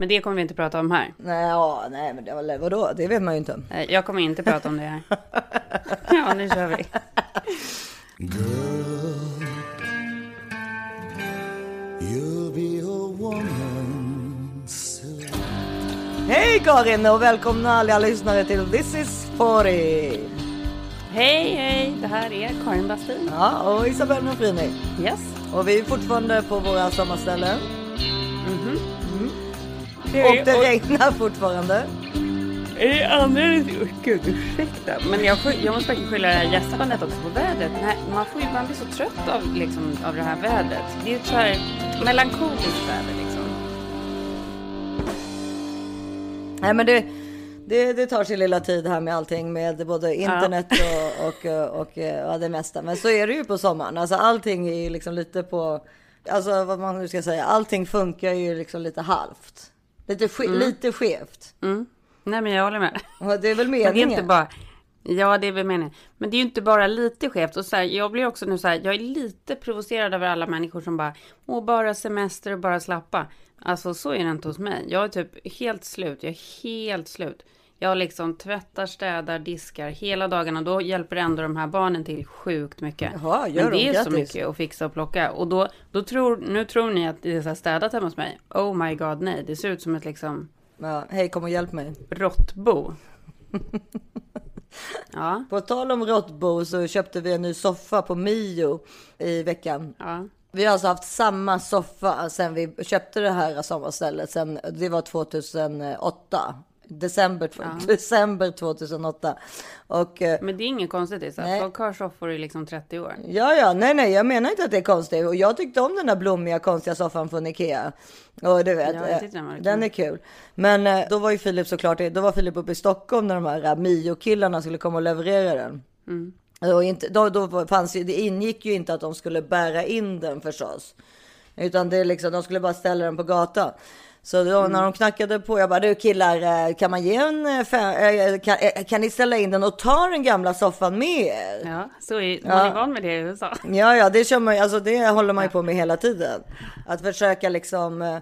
Men det kommer vi inte prata om här. Nej, ja, nej men det var, vadå? Det vet man ju inte. Jag kommer inte prata om det här. Ja, nu kör vi. You'll be a woman soon. Hej Karin och välkomna alla lyssnare till This is 40. Hej, hej! Det här är Karin Bastin. Ja, och Isabelle Nofrini. Yes. Och vi är fortfarande på våra sommarställen. Det Och det regnar fortfarande. är anledningen Gud, ursäkta. Men jag, jag måste faktiskt skylla det här gäspandet också på vädret. Här, man, får ju, man blir så trött av, liksom, av det här vädret. Det är ett så här melankoliskt väder liksom. Nej men det, det, det tar sin lilla tid här med allting med både internet och, och, och, ja, det mesta. Men så är det ju på sommaren. Alltså allting är ju liksom lite på, alltså vad man nu ska säga, allting funkar ju liksom lite halvt. Lite, ske, lite skevt. Mm. Nej, men jag håller med. Och det är väl Men det är meningen. inte bara... Ja, det är väl meningen. Men det är ju inte bara lite skevt. Och så här, jag blir också nu så här, jag är lite provocerad över alla människor som bara, åh, bara semester och bara slappa. Alltså så är det inte hos mig. Jag är typ helt slut. Jag är helt slut. Jag liksom tvättar, städar, diskar hela dagarna. Då hjälper ändå de här barnen till sjukt mycket. Jaha, gör Men det de? är så mycket att fixa och plocka. Och då, då tror, nu tror ni att det är så här städat hemma hos mig. Oh my god, nej. Det ser ut som ett liksom Ja, hej kom och hjälp mig. råttbo. Ja, På tal om råttbo så köpte vi en ny soffa på Mio i veckan. ja. Vi har alltså haft samma soffa sen vi köpte det här sommarstället. Sen, det var 2008. December, december 2008. Och eh, Men det är inget konstigt. Så Nej. folk har soffor i liksom 30 år. ja, ja, nej, nej, jag menar inte att det är konstigt. Och jag tyckte om den där blommiga konstiga soffan från Ikea. Och du vet, Ja, eh, den den är kul. Men eh, då var ju Filip såklart, då var Filip uppe i Stockholm när de här Mio-killarna skulle komma och leverera den. Mm. Och inte, då, då fanns ju, det ingick ju inte att de skulle bära in den förstås. Utan det är liksom, de skulle bara ställa den på gatan. Så då, Mm. när de knackade på, jag bara du killar, eh, kan man ge en, eh, fem, eh, kan, kan ni ställa in den och ta den gamla soffan med er? Ja, så är man är van med det i USA. Ja, ja, det kör man alltså det håller man ju på med hela tiden. Att försöka liksom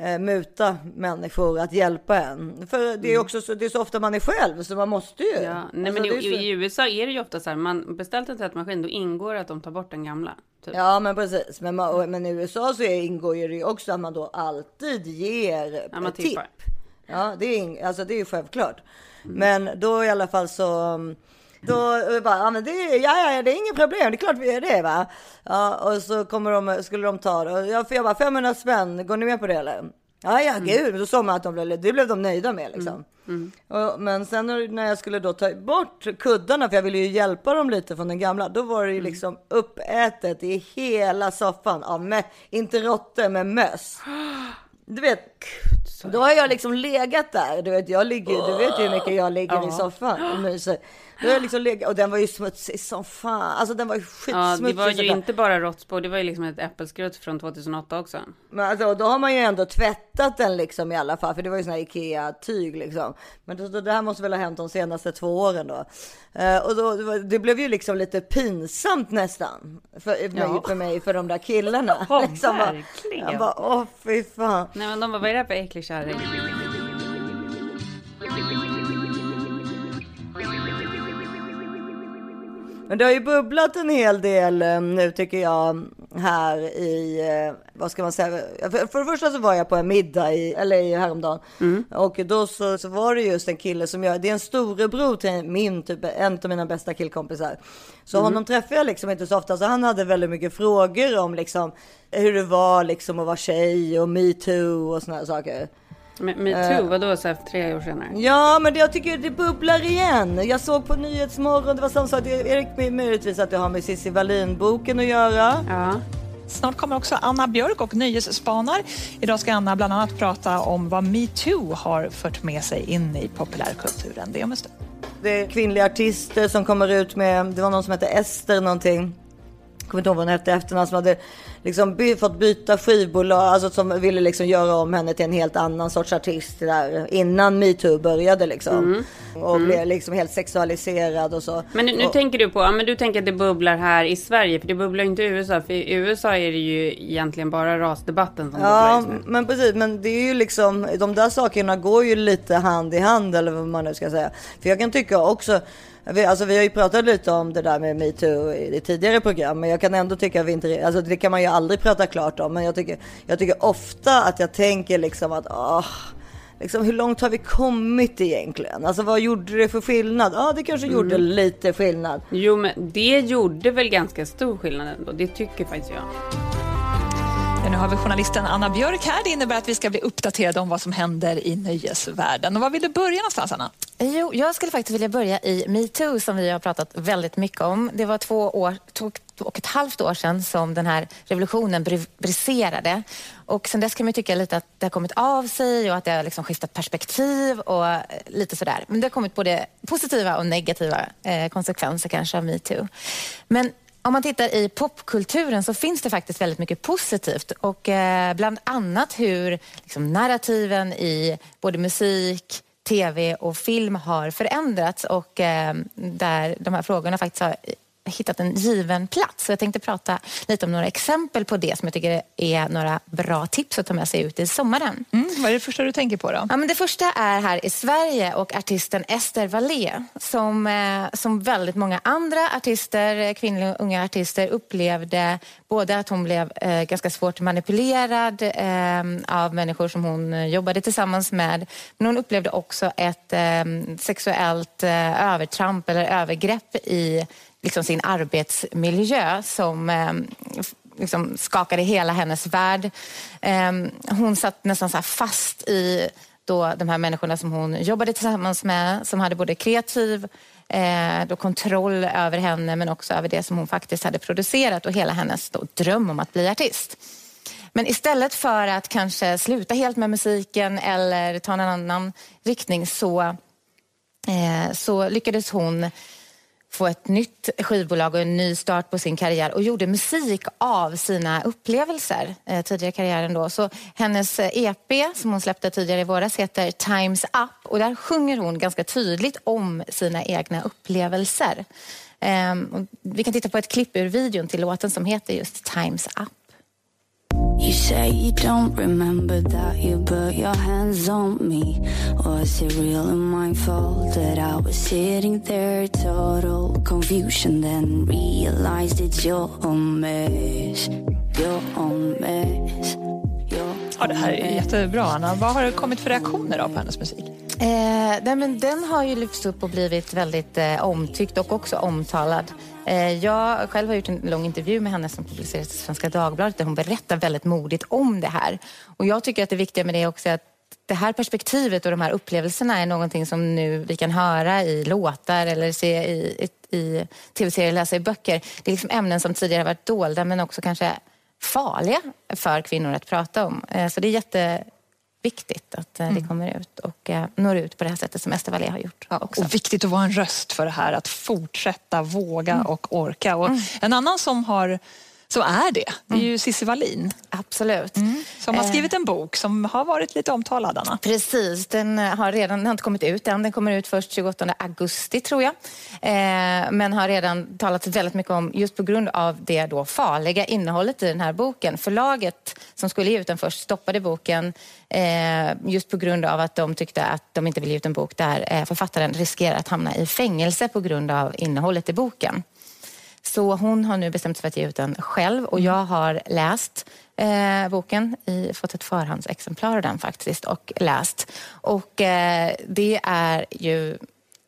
eh, muta människor att hjälpa en. För det är också så, det är så ofta man är själv så man måste ju. Mm. Ja, nej, Alltså, men i, så- i USA är det ju ofta så här, man beställt en tvättmaskin, då ingår att de tar bort den gamla. Typ. Ja men precis, men, man, men i USA så är, ingår ju det också att man då alltid ger Ja, eh, tipp. Ja det är, alltså, det är ju självklart. Men då i alla fall så um, då bara, ja men det, ja, ja, det är inget problem, det är klart vi är det va. Ja, och så kommer de, skulle de ta det. Och jag, jag bara 500 spänn, går ni med på det eller? Ja, ja, gud, då sa man att de blev, det blev de nöjda med liksom. Och, men sen när jag skulle då ta bort kuddarna, för jag ville ju hjälpa dem lite från den gamla, då var det ju liksom uppätet i hela soffan av, mö, inte råttor, men möss. Du vet, då har jag liksom legat där. Du vet, jag ligger, du vet ju hur mycket jag ligger i soffan och myser. Då jag liksom legat, och den var ju smutsig som fan. Alltså den var ju Ja, skitsmutsig. det var ju sådär. inte bara råttspår, det var ju liksom ett äppelskrutt från 2008 också. Men alltså, då har man ju ändå tvättat den liksom i alla fall, för det var ju sån här Ikea-tyg liksom. Men då, det här måste väl ha hänt de senaste två åren då. Eh, och då, det, var, det blev ju liksom lite pinsamt nästan för, Ja. för mig, för de där killarna. Ja, liksom, verkligen. Jag bara, åh fy fan. Nej, men de bara, vad är det här för äcklig kärring? Men det har ju bubblat en hel del eh, nu tycker jag här i, eh, vad ska man säga, för, för det första så var jag på en middag i LA häromdagen och då så, så var det just en kille som jag, det är en storebror till min, typ en av mina bästa killkompisar. Så honom träffar jag liksom inte så ofta så han hade väldigt mycket frågor om liksom hur det var liksom att vara tjej och metoo och här saker. Metoo, vadå så här tre år senare? Ja, men det, jag tycker det bubblar igen. Jag såg på Nyhetsmorgon, det var sak. Det är möjligtvis att det har med Cissi Wallin-boken att göra. Ja, Snart kommer också Anna Björk och Nyhetsspanar. Idag ska Anna bland annat prata om vad metoo har fört med sig in i populärkulturen. Det om en stund. Det är kvinnliga artister som kommer ut med, det var någon som hette Ester någonting. Kommer inte ihåg vad hon hette efternamn som hade liksom by, fått byta skivbolag, alltså som ville liksom göra om henne till en helt annan sorts artist där innan metoo började liksom. Och blev liksom helt sexualiserad och så. Men nu, nu och, tänker du på, ja men du tänker att det bubblar här i Sverige, för det bubblar inte i USA. För i USA är det ju egentligen bara rasdebatten som bubblar Ja, just nu. men precis. Men det är ju liksom, de där sakerna går ju lite hand i hand eller vad man nu ska säga. För jag kan tycka också, vi, alltså vi har ju pratat lite om det där med metoo i tidigare program, men jag kan ändå tycka att vi inte, alltså det kan man ju aldrig prata klart om, men jag tycker, jag tycker ofta att jag tänker liksom att, åh, Liksom, hur långt har vi kommit egentligen? Alltså vad gjorde det för skillnad? Ja, det kanske gjorde lite skillnad. Jo, men det gjorde väl ganska stor skillnad ändå. Det tycker faktiskt jag. Nu har vi journalisten Anna Björk här. Det innebär att vi ska bli uppdaterade om vad som händer i nöjesvärlden. Och var vill du börja någonstans, Anna? Jo, jag skulle faktiskt vilja börja i metoo som vi har pratat väldigt mycket om. Det var två, år, två och ett halvt år sedan som den här revolutionen briserade. Och sen dess kan man tycka lite att det har kommit av sig och att det har liksom skiftat perspektiv och eh, lite sådär. Men det har kommit både positiva och negativa eh, konsekvenser kanske av metoo. Men om man tittar i popkulturen så finns det faktiskt väldigt mycket positivt. Och eh, bland annat hur liksom, narrativen i både musik, tv och film har förändrats. Och eh, där de här frågorna faktiskt har hittat en given plats. Så jag tänkte prata lite om några exempel på det som jag tycker är några bra tips att ta med sig ut i sommaren. Mm, vad är det första du tänker på då? Ja, men det första är här i Sverige och artisten Ester Wallé som, eh, som väldigt många andra artister, eh, kvinnliga och unga artister upplevde både att hon blev eh, ganska svårt manipulerad eh, av människor som hon jobbade tillsammans med. Men hon upplevde också ett sexuellt övertramp eller övergrepp i liksom sin arbetsmiljö som eh, liksom skakade hela hennes värld. Eh, hon satt nästan så här fast i då de här människorna som hon jobbade tillsammans med som hade både kreativ eh, då kontroll över henne men också över det som hon faktiskt hade producerat och hela hennes då dröm om att bli artist. Men istället för att kanske sluta helt med musiken eller ta en annan riktning så, eh, så lyckades hon få ett nytt skivbolag och en ny start på sin karriär och gjorde musik av sina upplevelser eh, tidigare i karriären. Då. Så hennes eh, EP som hon släppte tidigare i våras heter Times Up och där sjunger hon ganska tydligt om sina egna upplevelser. Eh, vi kan titta på ett klipp ur videon till låten som heter just Times Up. You say you don't remember that you put your hands on me. Was it really my fault that I was sitting there, total confusion? Then realized it's your own mess, your own mess. Your Ja, det här är jättebra, Anna. Vad har det kommit för reaktioner då på hennes musik? Eh, nej, men den har ju lyfts upp och blivit väldigt eh, omtyckt och också omtalad. Eh, jag själv har gjort en lång intervju med henne som publicerades i Svenska Dagbladet där hon berättar väldigt modigt om det här. Och jag tycker att det viktiga med det också är att det här perspektivet och de här upplevelserna är någonting som nu vi kan höra i låtar eller se i, i, i tv-serier, läsa i böcker. Det är liksom ämnen som tidigare varit dolda men också kanske farliga för kvinnor att prata om. Eh, Så det är jätteviktigt att eh, det kommer ut och eh, når ut på det här sättet som Ester Wallé har gjort också. Och viktigt att vara en röst för det här, att fortsätta våga och orka. Och En annan som, har, som är det, det är ju Cissi Wallin. Absolut. Som har skrivit en bok som har varit lite omtalad, Anna. Precis, den eh, har redan den har inte kommit ut än. Den kommer ut först 28 augusti tror jag. Eh, men har redan talat väldigt mycket om, just på grund av det då farliga innehållet i den här boken. Förlaget som skulle ge ut den först stoppade boken eh, just på grund av att de tyckte att de inte ville ge ut en bok där eh, författaren riskerar att hamna i fängelse på grund av innehållet i boken. Så hon har nu bestämt sig för att ge ut den själv och jag har läst eh, boken, i, fått ett förhandsexemplar av den faktiskt och läst. Och eh, det är ju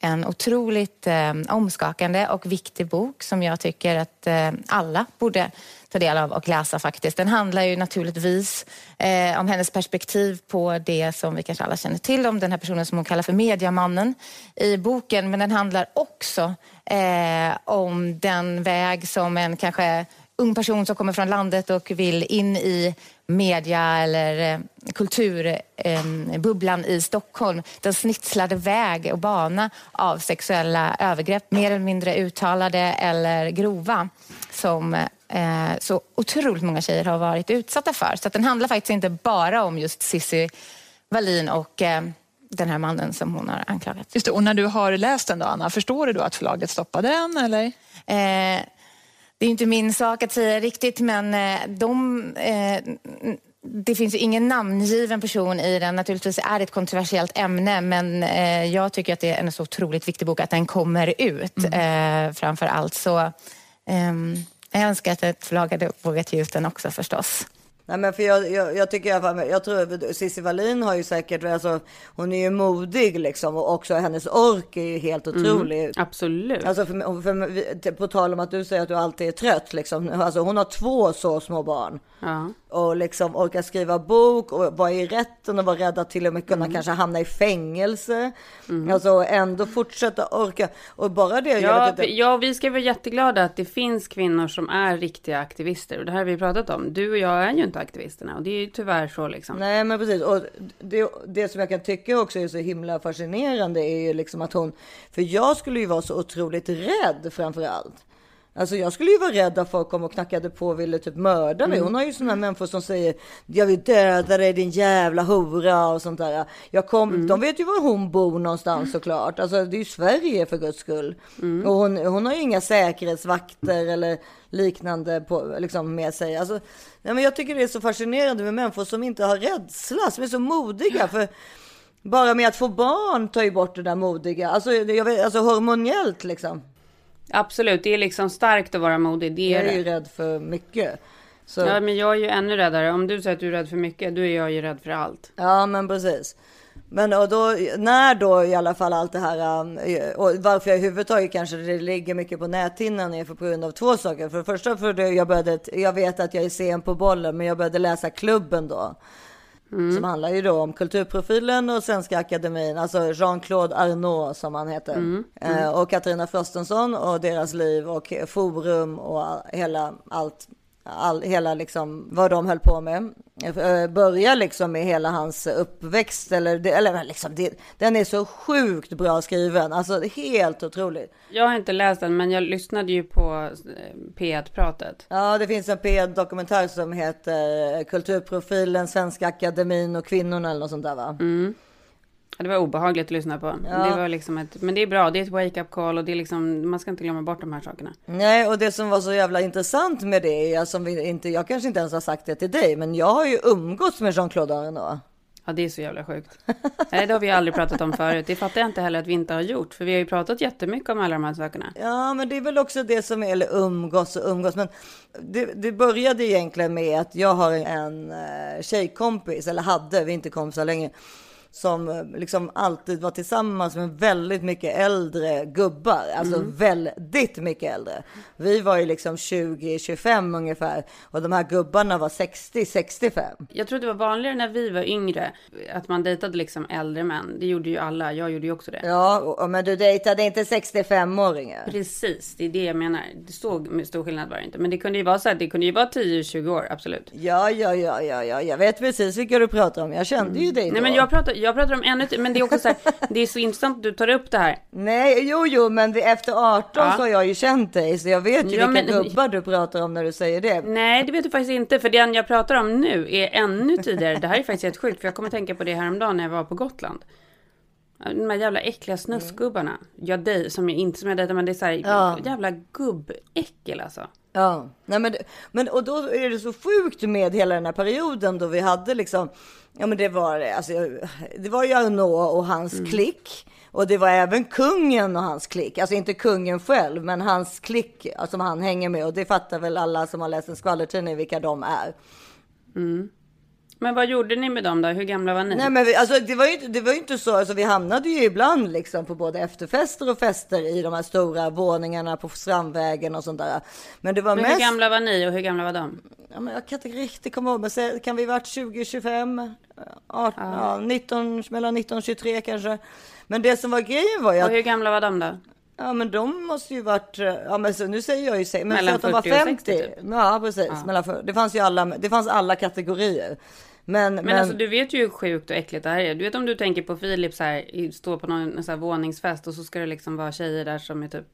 en otroligt eh, omskakande och viktig bok som jag tycker att eh, alla borde ta del av och läsa faktiskt. Den handlar ju naturligtvis eh, om hennes perspektiv på det som vi kanske alla känner till om den här personen som hon kallar för mediamannen i boken. Men den handlar också eh, om den väg som en kanske ung person som kommer från landet och vill in i media eller eh, kulturbubblan eh, i Stockholm. Den snitslade väg och bana av sexuella övergrepp, mer eller mindre uttalade eller grova, som eh, eh, så otroligt många tjejer har varit utsatta för. Så att den handlar faktiskt inte bara om just Cissi Wallin och eh, den här mannen som hon har anklagat. Just det, och när du har läst den då, Anna, förstår du då att förlaget stoppade den? Eller? Eh, det är inte min sak att säga riktigt, men eh, de... Eh, det finns ju ingen namngiven person i den. Naturligtvis är det ett kontroversiellt ämne, men eh, jag tycker att det är en så otroligt viktig bok att den kommer ut eh, framför allt. Så ehm, jag önskar att ett förlag hade vågat ge ut den också förstås. Nej men för jag, jag, jag tycker fall, jag tror Cissi Wallin har ju säkert, alltså hon är ju modig liksom och också hennes ork är ju helt otrolig. Absolut. Alltså för, för, på tal om att du säger att du alltid är trött liksom. Alltså hon har två så små barn. Ja. Och liksom orka skriva bok och vara i rätten och vara rädd att till och med kunna Mm. kanske hamna i fängelse. Alltså ändå fortsätta orka. Och bara det. Ja, vi- ja, vi ska vara jätteglada att det finns kvinnor som är riktiga aktivister. Och det här har vi pratat om. Du och jag är ju inte aktivisterna. Och det är ju tyvärr så liksom. Nej men precis. Och det, det som jag kan tycka också är så himla fascinerande är ju liksom att hon, för jag skulle ju vara så otroligt rädd framför allt. Alltså jag skulle ju vara rädd att folk kom och knackade på och ville typ mörda mig. Hon har ju sådana människor som säger jag vill döda dig din jävla hora och sånt där. Jag kom, De vet ju var hon bor någonstans såklart. Alltså det är ju Sverige för guds skull. Och hon, hon har ju inga säkerhetsvakter eller liknande på, liksom, med sig. Alltså, nej, men jag tycker det är så fascinerande med människor som inte har rädsla, som är så modiga. För bara med att få barn tar ju bort det där modiga. Alltså, jag vet, alltså hormonellt liksom. Absolut, det är liksom starkt att vara modig. Det Jag är är ju rädd för mycket. Så, Ja, ja. men jag är ju ännu räddare. Om du säger att du är rädd för mycket, då är jag ju rädd för allt. men precis. Men och då, när då i alla fall allt det här, um, och varför jag överhuvudtaget kanske det ligger mycket på näthinnan är för på grund av två saker. För det första för det jag började, jag vet att jag är sen på bollen, men jag började läsa klubben då. Som handlar ju då om kulturprofilen och Svenska Akademin, alltså Jean-Claude Arnault som han heter. Eh, och Katarina Frostensson och deras liv och forum och all, hela allt. All, hela liksom vad de höll på med. Eh, Börja liksom med hela hans uppväxt eller, eller liksom det, den är så sjukt bra skriven. Alltså helt otroligt. Jag har inte läst den, men jag lyssnade ju på eh, P1-pratet. Ja, det finns en P1-dokumentär som heter Kulturprofilen, Svenska Akademin och kvinnorna eller något sånt där va? Ja, Det var obehagligt att lyssna på. Ja. Det var liksom ett, men det är bra, det är ett wake-up call och det är liksom, man ska inte glömma bort de här sakerna. Nej, och det som var så jävla intressant med det som vi inte, jag kanske inte ens har sagt det till dig, men jag har ju umgåtts med Jean-Claude Arnault. Ja, det är så jävla sjukt. Nej, det har vi aldrig pratat om förut. Det fattar jag inte heller att vi inte har gjort, för vi har ju pratat jättemycket om alla de här sakerna. Ja, men det är väl också det som är, eller umgås och umgås, men det, det började egentligen med att jag har en eh, tjejkompis, eller hade, vi är inte kompisar längre, som eh, liksom alltid var tillsammans med väldigt mycket äldre gubbar, alltså väldigt mycket äldre. Vi var ju liksom 20-25 ungefär och de här gubbarna var 60-65. Jag tror det var vanligare när vi var yngre, att man dejtade liksom äldre män. Det gjorde ju alla, jag gjorde ju också det. Ja, och, men du dejtade inte 65-åringar? Precis, det är det jag menar. Det stod med stor skillnad var det inte. Men det kunde ju vara så här, det kunde ju vara 10-20 år, absolut. Ja, ja, ja, ja, ja, jag vet precis vilka du pratar om. Jag kände ju dig då. Nej men jag pratar, jag pratar om ännu men det är också så här, det är så intressant att du tar upp det här. Nej, jo, jo, men efter 18 Ja. så har jag ju känt dig, så jag vet ju Ja, vilka men- gubbar du pratar om när du säger det. Nej, det vet du faktiskt inte, för den jag pratar om nu är ännu tidigare. Det här är faktiskt helt sjukt, för jag kommer att tänka på det häromdagen när jag var på Gotland. De här jävla äckliga snuskgubbarna. Jag dej, som jag inte som jag dejtar, men det är så här, Ja. jävla gubbäckel alltså. Ja, nej men, men och då är det så sjukt med hela den här perioden då vi hade liksom, ja men det var, alltså, det var ju Arnault och hans Mm. klick. Och det var även kungen och hans klick, alltså inte kungen själv, men hans klick alltså, som han hänger med. Och det fattar väl alla som har läst en skvallertidning vilka de är. Men vad gjorde ni med dem då? Hur gamla var ni? Nej men vi, alltså, det, var ju det var ju inte så, alltså, vi hamnade ju ibland liksom på både efterfester och fester i de här stora våningarna på Strandvägen och sånt där. Men det var Men mest... hur gamla var ni och hur gamla var de? Ja, men jag kan inte riktigt komma ihåg, men kan vi varit 20, 25, 18, ja. 19, mellan 19 och 23 kanske. Men det som var grejen var ju Och att, hur gamla var de då? ja men de måste ju varit, ja men så, nu säger jag ju, men Mellan så att de var 40 och 50. 60 typ. Ja precis, mellan, för- det fanns ju alla, det fanns alla kategorier. Men, Men, alltså du vet ju hur sjukt och äckligt det här är. Du vet om du tänker på Filip så här, i- stå på någon så här våningsfest och så ska det liksom vara tjejer där som är typ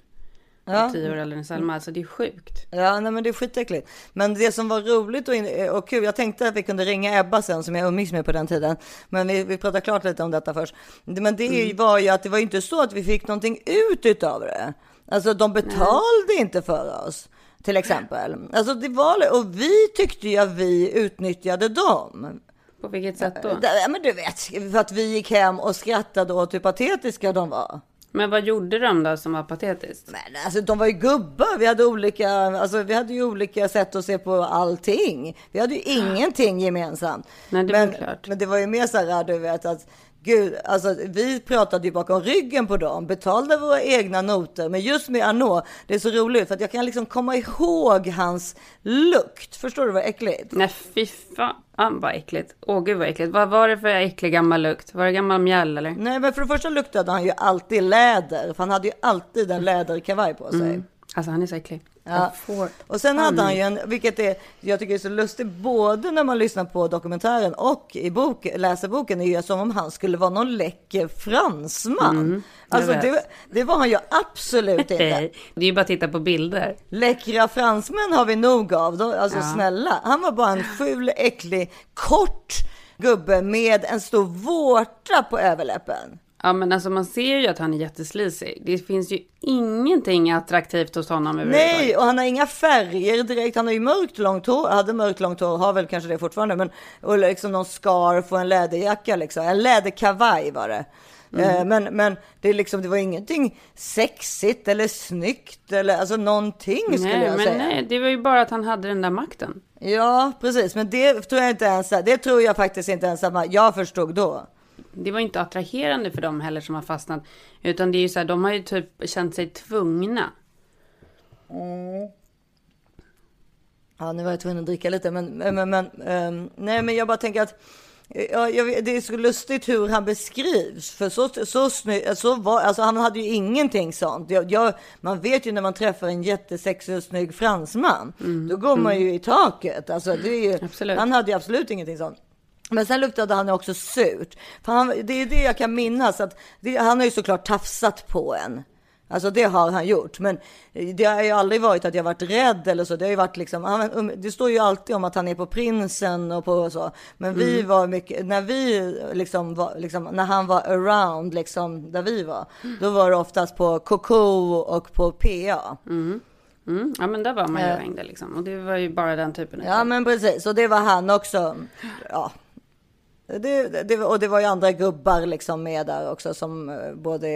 och tio år äldre än Selma. Alltså det är sjukt. Ja, nej men det är skitäckligt. Men det som var roligt och, in- och kul, jag tänkte att vi kunde ringa Ebba sen som jag umgicks med på den tiden. Men vi, vi pratar klart lite om detta först. Men det var ju att det var inte så att vi fick någonting ut utav det. Alltså de betalade inte för oss. Till exempel. Alltså det var, och vi tyckte ju att vi utnyttjade dem. På vilket sätt då? Ja, men du vet, för att vi gick hem och skrattade åt hur patetiska de var. Men vad gjorde de då som var patetiskt? Men alltså de var ju gubbar. Vi hade olika, alltså vi hade ju olika sätt att se på allting. Vi hade ju ingenting gemensamt. Nej, det men, klart. men det var ju mer så här, du vet att Gud, alltså vi pratade ju bakom ryggen på dem, betalade våra egna noter. Men just med Arnaud, det är så roligt för att jag kan liksom komma ihåg hans lukt. Förstår du vad äckligt? Nej fy fan vad äckligt. Åh gud vad äckligt. Vad var det för äcklig gammal lukt? Var det gammal mjäll eller? Nej, men för det första luktade han ju alltid läder, för han hade ju alltid en läderkavaj på sig. Alltså han är så äcklig. Ja. Och sen hade han ju en, vilket är, jag tycker är så lustigt, både när man lyssnar på dokumentären och i bok, läser boken, är ju som om han skulle vara någon läcker fransman. jag alltså det, det var han ju absolut inte. Det är ju bara att titta på bilder. Läckra fransmän har vi nog av, de, alltså Ja. snälla. Han var bara en ful, äcklig, kort gubbe med en stor vårta på överläppen. Ja men alltså man ser ju att han är jätteslisig. Det finns ju ingenting attraktivt hos honom överhuvudtaget. Nej, och han har inga färger direkt. Han har ju mörkt långt hår, hade mörkt långt hår, har väl kanske det fortfarande, men och liksom någon scarf och en läderjacka liksom. En läderkavaj var det. Eh, Men, men det, liksom, det var ingenting sexigt eller snyggt eller alltså någonting skulle Nej, jag men säga. nej, det var ju bara att han hade den där makten. Ja, precis. Men det tror jag inte ens, det tror jag faktiskt inte ens att jag förstod då. Det var inte attraherande för dem heller som har fastnat. Utan det är ju så här, de har ju typ känt sig tvungna. Ja, nu var jag tvungen att dricka lite, men, men, men ehm, nej, men jag bara tänker att Ja, jag, det är så lustigt hur han beskrivs. För så, så, sny, så var, alltså han hade ju ingenting sånt. Jag, jag, man vet ju när man träffar en jättesexig och snygg fransman. Då går man ju i taket. Alltså, det är ju. Han hade ju absolut ingenting sånt. Men sen luktade han också surt. För han, det är det jag kan minnas. Att det, han har ju såklart tafsat på en. Alltså det har han gjort. Men det har ju aldrig varit att jag varit rädd eller så. Det har ju varit liksom, han, um, det står ju alltid om att han är på prinsen och på så. Men vi var mycket, när vi liksom var, liksom, när han var around liksom där vi var. Då var det oftast på Coco och på PA. Mm, ja men där var man ju och hängde liksom. Och det var ju bara den typen av... Ja men precis, och det var han också. Ja. Det, det, och det var ju andra gubbar liksom med där också som eh, både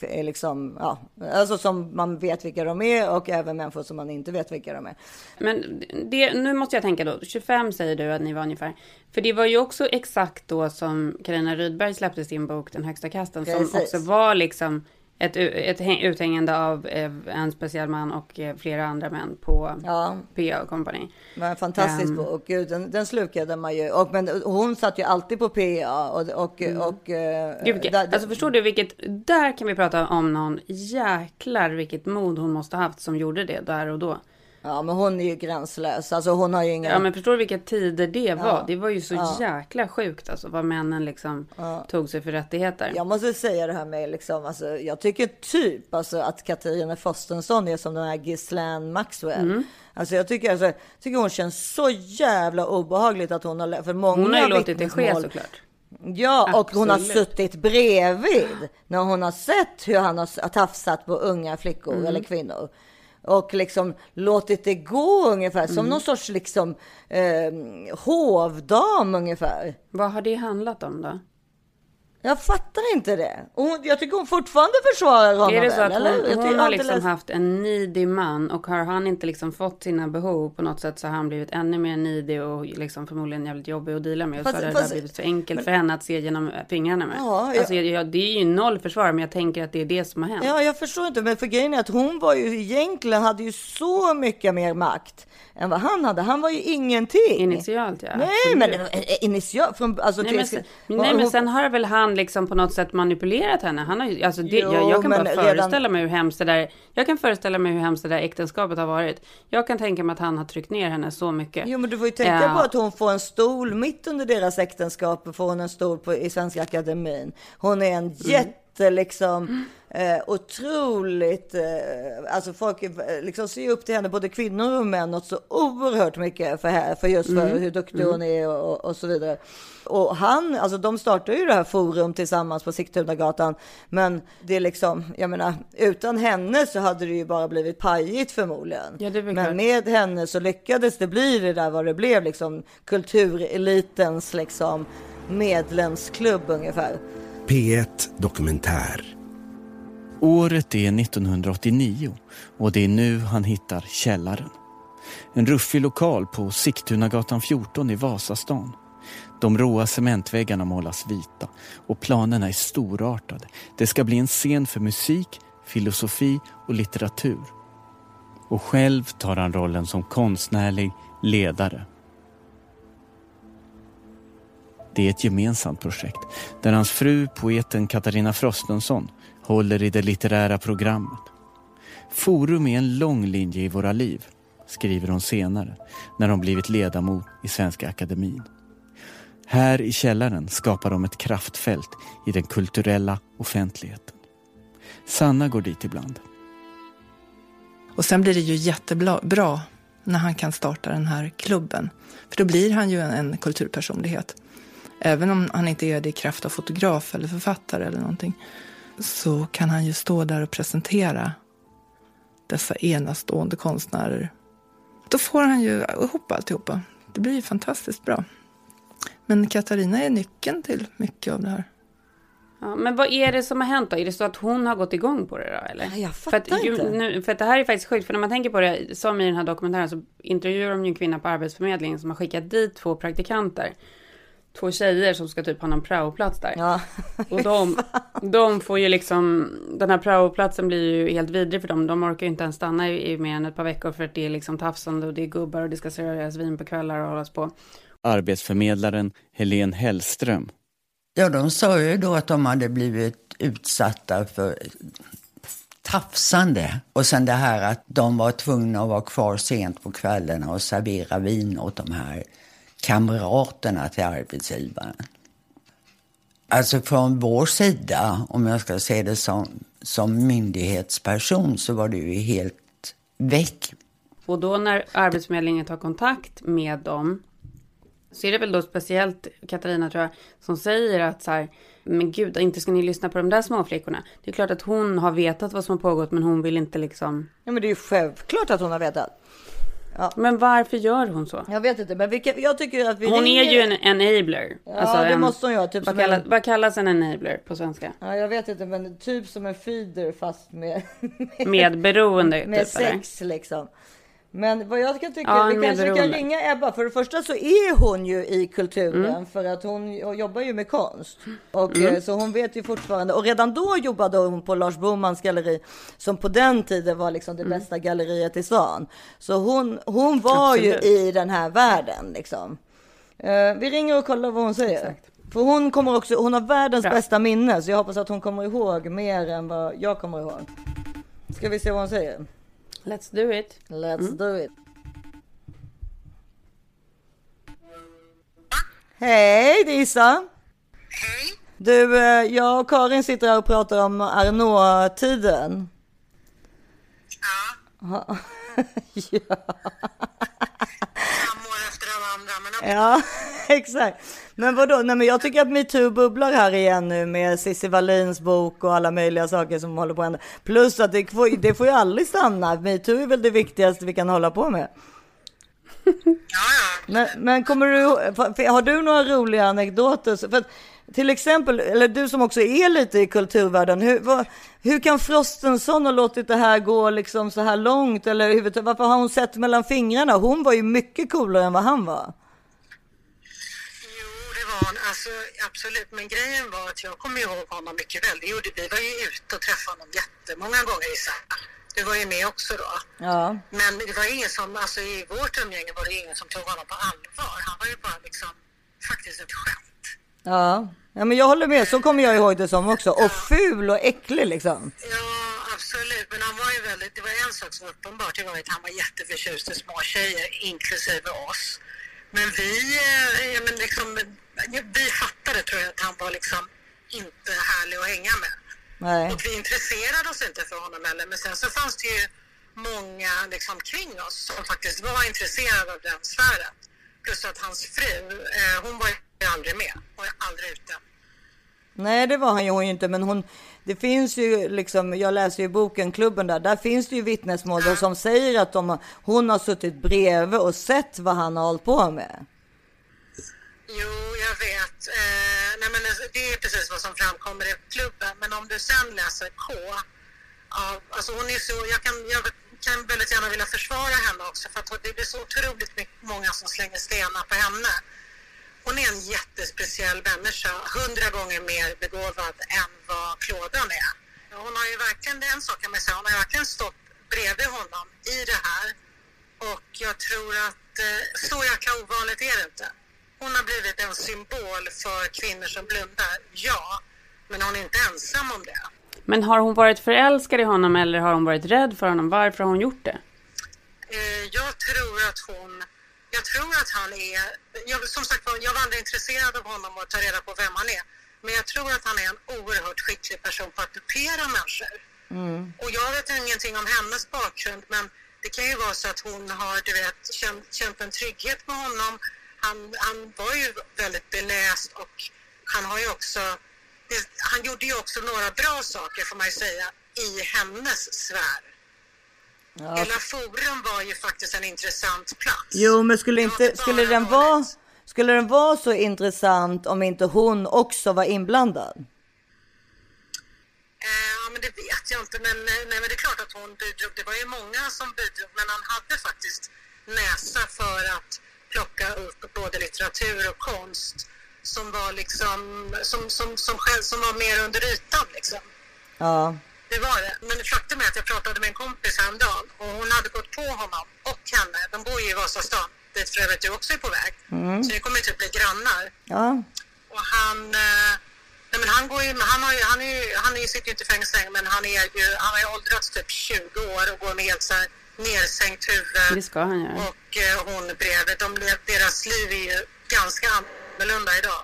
är liksom, ja, alltså som man vet vilka de är och även människor som man inte vet vilka de är. Men det, nu måste jag tänka då, 25 säger du att ni var ungefär. För det var ju också exakt då som Carina Rydberg släppte sin bok Den högsta kasten. Som Precis. också var liksom ett, ett häng- uthängande av eh, en speciell man och eh, flera andra män på Ja. PA company. Det var en fantastisk Ehm. bok, Gud, den, den slukade man ju. Och, men hon satt ju alltid på PA och, och, och eh, Gud, där- alltså förstår du vilket, där kan vi prata om någon jäklar vilket mod hon måste ha haft som gjorde det där och då. Ja men hon är ju gränslös, alltså hon har ju ingen... Ja men förstår du vilka tider det var? Det var ju så jäkla sjukt alltså vad männen liksom tog sig för rättigheter. Jag måste säga det här med liksom, alltså, jag tycker typ alltså, att Katarina Frostenson är som den här Ghislaine Maxwell. Mm. Alltså jag tycker, alltså, tycker hon känns så jävla obehagligt att hon har, för många Hon har ju låtit det ske såklart. Ja, och hon har Absolut. suttit bredvid när hon har sett hur han har tafsat på unga flickor Mm. eller kvinnor. Och liksom låtit det gå ungefär Mm. som någon sorts liksom eh, hovdam ungefär. Vad har det handlat om då? Jag fattar inte det. Och hon, jag tycker hon fortfarande försvarar honom. Är det så att eller? hon, hon tycker har liksom läst- haft en needy man och har han inte liksom fått sina behov på något sätt så har han blivit ännu mer needy och liksom förmodligen jävligt jobbig att deala med. Och Fast- så har det fast- där blivit för enkelt för henne att se genom fingrarna med. Ja, ja. Alltså, jag, jag, det är ju noll försvar men jag tänker att det är det som har hänt. Ja, jag förstår inte, men för grejen är att hon var ju egentligen hade ju så mycket mer makt än vad han hade. Han var ju ingenting. Initialt ja. Nej, absolut. men eh, initialt från alltså Nej till- men, sen, hon- nej men sen har väl han liksom på något sätt manipulerat henne. Han har alltså det, Jo, jag, jag kan bara redan- föreställa mig hur hemskt det där, jag kan föreställa mig hur hemskt det där äktenskapet har varit. Jag kan tänka mig att han har tryckt ner henne så mycket. Jo, men du får ju tänka Ja. på att hon får en stol mitt under deras äktenskap. Får hon en stol på, i Svenska Akademin. Hon är en Mm. jätte liksom eh, otroligt, eh, alltså folk eh, liksom ser upp till henne, både kvinnor och män, något så oerhört mycket för, här, för just för hur duktig hon är och, och, så vidare. Och han, alltså de startade ju det här forum tillsammans på Sigtunagatan, men det är liksom, jag menar, utan henne så hade det ju bara blivit pajigt förmodligen. Ja, men klart. med henne så lyckades det bli det där vad det blev, liksom kulturelitens liksom medlemsklubb ungefär. P1 Dokumentär. Året är 1989 och det är nu han hittar källaren. En ruffig lokal på Sigtunagatan 14 i Vasastan. De råa cementväggarna målas vita och planerna är storartade. Det ska bli en scen för musik, filosofi och litteratur. Och själv tar han rollen som konstnärlig ledare. Det är ett gemensamt projekt där hans fru, poeten Katarina Frostenson, håller i det litterära programmet. Forum är en lång linje i våra liv, skriver hon senare när hon blivit ledamot i Svenska Akademin. Här i källaren skapar de ett kraftfält i den kulturella offentligheten. Sanna går dit ibland. Och sen blir det ju jättebra när han kan starta den här klubben. För då blir han ju en, en kulturpersonlighet. Även om han inte är det i kraft av fotograf eller författare eller någonting. Så kan han ju stå där och presentera dessa enastående konstnärer. Då får han ju ihop alltihopa. Det blir ju fantastiskt bra. Men Katarina är nyckeln till mycket av det här. Ja, men vad är det som har hänt då? Är det så att hon har gått igång på det då eller? Ja, jag för att, fattar ju, inte. Nu, för att det här är faktiskt sjukt, för när man tänker på det, som i den här dokumentären så intervjuar de ju en kvinna på Arbetsförmedlingen som har skickat dit två praktikanter. Två tjejer som ska typ ha någon praoplats där. Ja, Och de, de får ju liksom, den här praoplatsen blir ju helt vidrig för dem. De orkar ju inte ens stanna i, i mer än ett par veckor för att det är liksom tafsande och det är gubbar och det ska serveras vin på kvällar och hållas på. Arbetsförmedlaren Helene Hellström. Ja, de sa ju då att de hade blivit utsatta för tafsande. Och sen det här att de var tvungna att vara kvar sent på kvällarna och servera vin åt de här kamraterna till arbetsgivaren. Alltså från vår sida, om jag ska se det som, som myndighetsperson, så var det ju helt väck. Och då när Arbetsförmedlingen tar kontakt med dem så är det väl då speciellt Katarina tror jag som säger att så här, men gud, inte ska ni lyssna på de där småflickorna. Det är klart att hon har vetat vad som har pågått men hon vill inte liksom. ja men det är ju självklart att hon har vetat. Men varför gör hon så? Jag vet inte, men vilka, jag tycker att vi Hon är ringer- ju en enabler. Alltså Ja, det en, måste hon göra. Typ vad, som en- kallas, vad kallas en enabler på svenska? Ja, jag vet inte, men typ som en feeder fast med, Med beroende med typ eller? sex liksom. Men vad jag kan tycka, Ja, vi kanske kan ringa Ebba. För det första så är hon ju i kulturen Mm. för att hon jobbar ju med konst. Och eh, så hon vet ju fortfarande. Och redan då jobbade hon på Lars Bomans galleri som på den tiden var liksom Mm. det bästa galleriet i stan. Så hon, hon var Absolut. ju i den här världen liksom. Eh, vi ringer och kollar vad hon säger. För hon kommer också, hon har världens Bra. bästa minne så jag hoppas att hon kommer ihåg mer än vad jag kommer ihåg. Ska vi se vad hon säger? Let's do it. Let's Mm. do it. Hej, det är Issa. Hej. Du, eh, jag och Karin sitter här och pratar om Arnault-tiden. Ja, Ja. Men ja, exakt. Men vadå? Nej, men jag tycker att metoo bubblar här igen nu med Cissi Wallins bok och alla möjliga saker som håller på att hända. Plus att det får, det får ju aldrig stanna. Metoo är väl det viktigaste vi kan hålla på med. ja, ja. Men, men kommer du, har du några roliga anekdoter? För till exempel, eller du som också är lite i kulturvärlden, hur, vad, hur kan Frostenson ha låtit det här gå liksom så här långt? Eller huvud- varför har hon sett mellan fingrarna? Hon var ju mycket coolare än vad han var. Han. Alltså, absolut. Men grejen var att jag kommer ihåg honom mycket väl. Det gjorde, vi var ju ute och träffade honom jättemånga gånger i Sätra. Du var ju med också då. Ja, Men det var ingen som, alltså i vårt umgänge var det ingen som tog honom på allvar. Han var ju bara liksom faktiskt ett skämt. ja. Ja, men jag håller med. Så kommer jag ihåg det som också. Och ful och äcklig liksom. Ja, absolut. Men han var ju väldigt, det var en sak som var uppenbart, det var att han var jätteförtjust i små tjejer, inklusive oss. Men vi, eh, ja, men liksom, vi fattade tror jag att han var liksom inte härlig att hänga med. Nej. Och vi intresserade oss inte för honom heller. Men sen så fanns det ju många liksom, kring oss som faktiskt var intresserade av den sfären. Plus att hans fru, eh, hon var ju aldrig med. Hon var aldrig ute. Nej, det var han ju hon ju inte, men hon, det finns ju liksom, jag läser ju boken Klubben där, där finns det ju vittnesmål då som säger att de, hon har suttit bredvid och sett vad han har hållit på med. Jo, jag vet. Eh, nej, men det är precis vad som framkommer i klubben. Men om du sen läser K, ja, alltså hon är så, jag kan, jag kan väldigt gärna vilja försvara henne också för att det blir så otroligt mycket, många som slänger stenar på henne. Hon är en jättespeciell människa, hundra gånger mer begåvad än vad Klådan är. Hon har ju verkligen, det är en sak kan man säga, hon har verkligen stått bredvid honom i det här. Och jag tror att eh, så jäkla ovanligt är det inte. Hon har blivit en symbol för kvinnor som blundar, ja. Men hon är inte ensam om det. Men har hon varit förälskad i honom eller har hon varit rädd för honom? Varför har hon gjort det? Eh, jag tror att hon... Jag tror att han är... Jag, som sagt var, jag var aldrig intresserad av honom och ta reda på vem han är. Men jag tror att han är en oerhört skicklig person på att dupera människor. Och jag vet ingenting om hennes bakgrund, men det kan ju vara så att hon har du vet, känt, känt en trygghet med honom. Han, han var ju väldigt beläst och han har ju också... Han gjorde ju också några bra saker, får man ju säga, i hennes sfär. Ja. Hela Forum var ju faktiskt en intressant plats. Jo, men skulle inte, skulle den vara, skulle den vara så intressant om inte hon också var inblandad? Eh, Ja, men det vet jag inte. Men, nej, men det är klart att hon bidrog. Det var ju många som bidrog, men han hade faktiskt näsa för att plocka upp både litteratur och konst som var liksom, som, som, som, själv, som var mer under ytan liksom. Ja, Det var det. Men faktum är att jag pratade med en kompis häromdagen och hon hade gått på honom och henne. De bor ju i Vasastan, dit för övrigt du också är på väg. Mm. Så ni kommer typ bli grannar. ja, Och han, eh, nej men han går ju, han har ju, han är ju, han sitter ju inte i fängelse längre, men han är ju, han har ju åldrats typ 20 år och går med helt så här nersänkt huvud. Det ska han göra. Och eh, hon bredvid, de, deras liv är ju ganska annorlunda idag.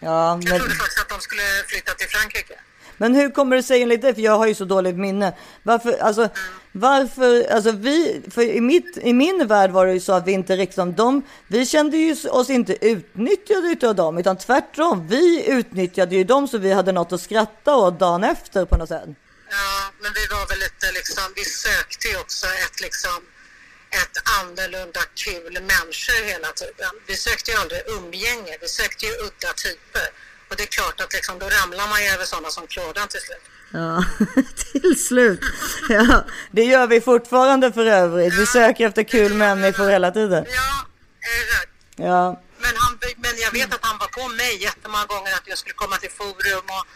ja. Jag Men, trodde faktiskt att de skulle flytta till Frankrike. men hur kommer det sig enligt dig? För jag har ju så dåligt minne. Varför, alltså, varför, alltså vi, för i, mitt, i min värld var det ju så att vi inte liksom, de, vi kände ju oss inte utnyttjade utav dem, utan tvärtom. Vi utnyttjade ju dem så vi hade något att skratta åt dagen efter på något sätt. Ja, men vi var väl lite liksom, vi sökte ju också ett liksom ett annorlunda kul människor hela tiden. Vi sökte ju aldrig umgänge, vi sökte ju udda typer. Och det är klart att liksom, då ramlar man ju över sådana som Klådan till slut. Ja, till slut. Ja, det gör vi fortfarande för övrigt. Vi söker efter kul människor hela tiden. Ja, exakt. Ja, Men, han, men jag vet att han var på mig jättemånga gånger att jag skulle komma till forum och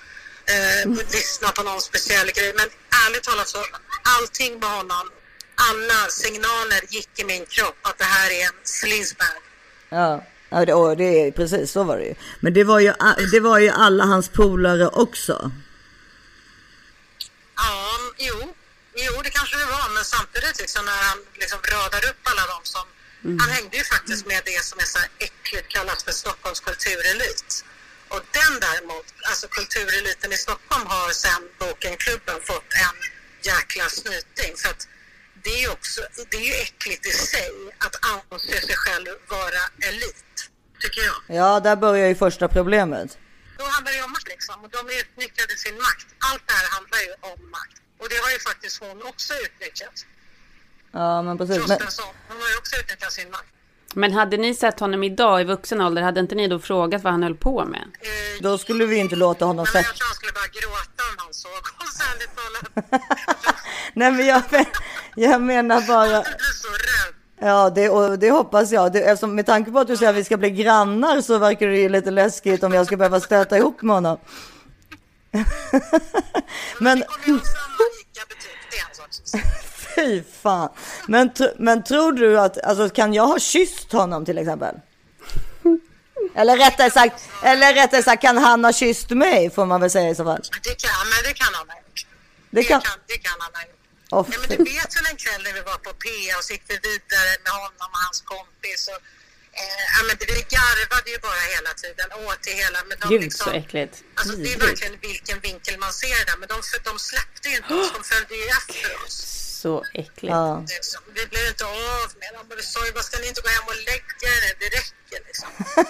eh, lyssna på någon speciell grej. Men ärligt talat så, allting med honom, alla signaler gick i min kropp att det här är en slingsbag. ja. Ja, det, och det är precis så var det ju. Men det var ju, det var ju alla hans polare också. Ja, jo, jo, det kanske det var. Men samtidigt liksom när han liksom radar upp alla dem som... Han hängde ju faktiskt med det som är så här äckligt kallat för Stockholms kulturelit. Och den däremot, alltså kultureliten i Stockholm har sen boken Klubben fått en jäkla snyting. För att det är ju också, det är ju äckligt i sig att anse sig själv vara elit, tycker jag. Ja, där börjar ju första problemet. Då handlar det ju om makt liksom. Och de utnyttjade sin makt. Allt det här handlar ju om makt. Och det har ju faktiskt hon också utnyttjat. Ja, men precis. Men, Frostenson, hon har ju också utnyttjat sin makt. Men hade ni sett honom idag i vuxen ålder, hade inte ni då frågat vad han höll på med? då skulle vi inte låta honom men sätta... jag tror han skulle börja gråta om han såg oss, ärligt talat. Nej, men jag, jag menar bara... Ja, det, och det hoppas jag. Det, eftersom, med tanke på att du säger att vi ska bli grannar så verkar det ju lite läskigt om jag ska behöva stöta ihop med honom. Men Vi fy fan. Men, men tror du att, alltså kan jag ha kysst honom till exempel? Eller rättare sagt, eller rättare sagt kan han ha kysst mig får man väl säga i så fall. Det kan, men det kan han ha gjort. Det kan, Det kan han ha gjort. Åh, Ja, men du vet väl en kväll när vi var på PA och så gick vi vidare med honom och hans kompis och Eh, ja, men det, vi garvade ju bara hela tiden, åt det hela. Men de Gud liksom, så äckligt. Alltså, det är verkligen vilken vinkel man ser det. Men de, de släppte ju inte oss, de följde ju efter oss. Så äckligt. Ja. Liksom. Vi blev inte av med dem. Och sa ju bara, ska ni inte gå hem och lägga er? Det räcker liksom.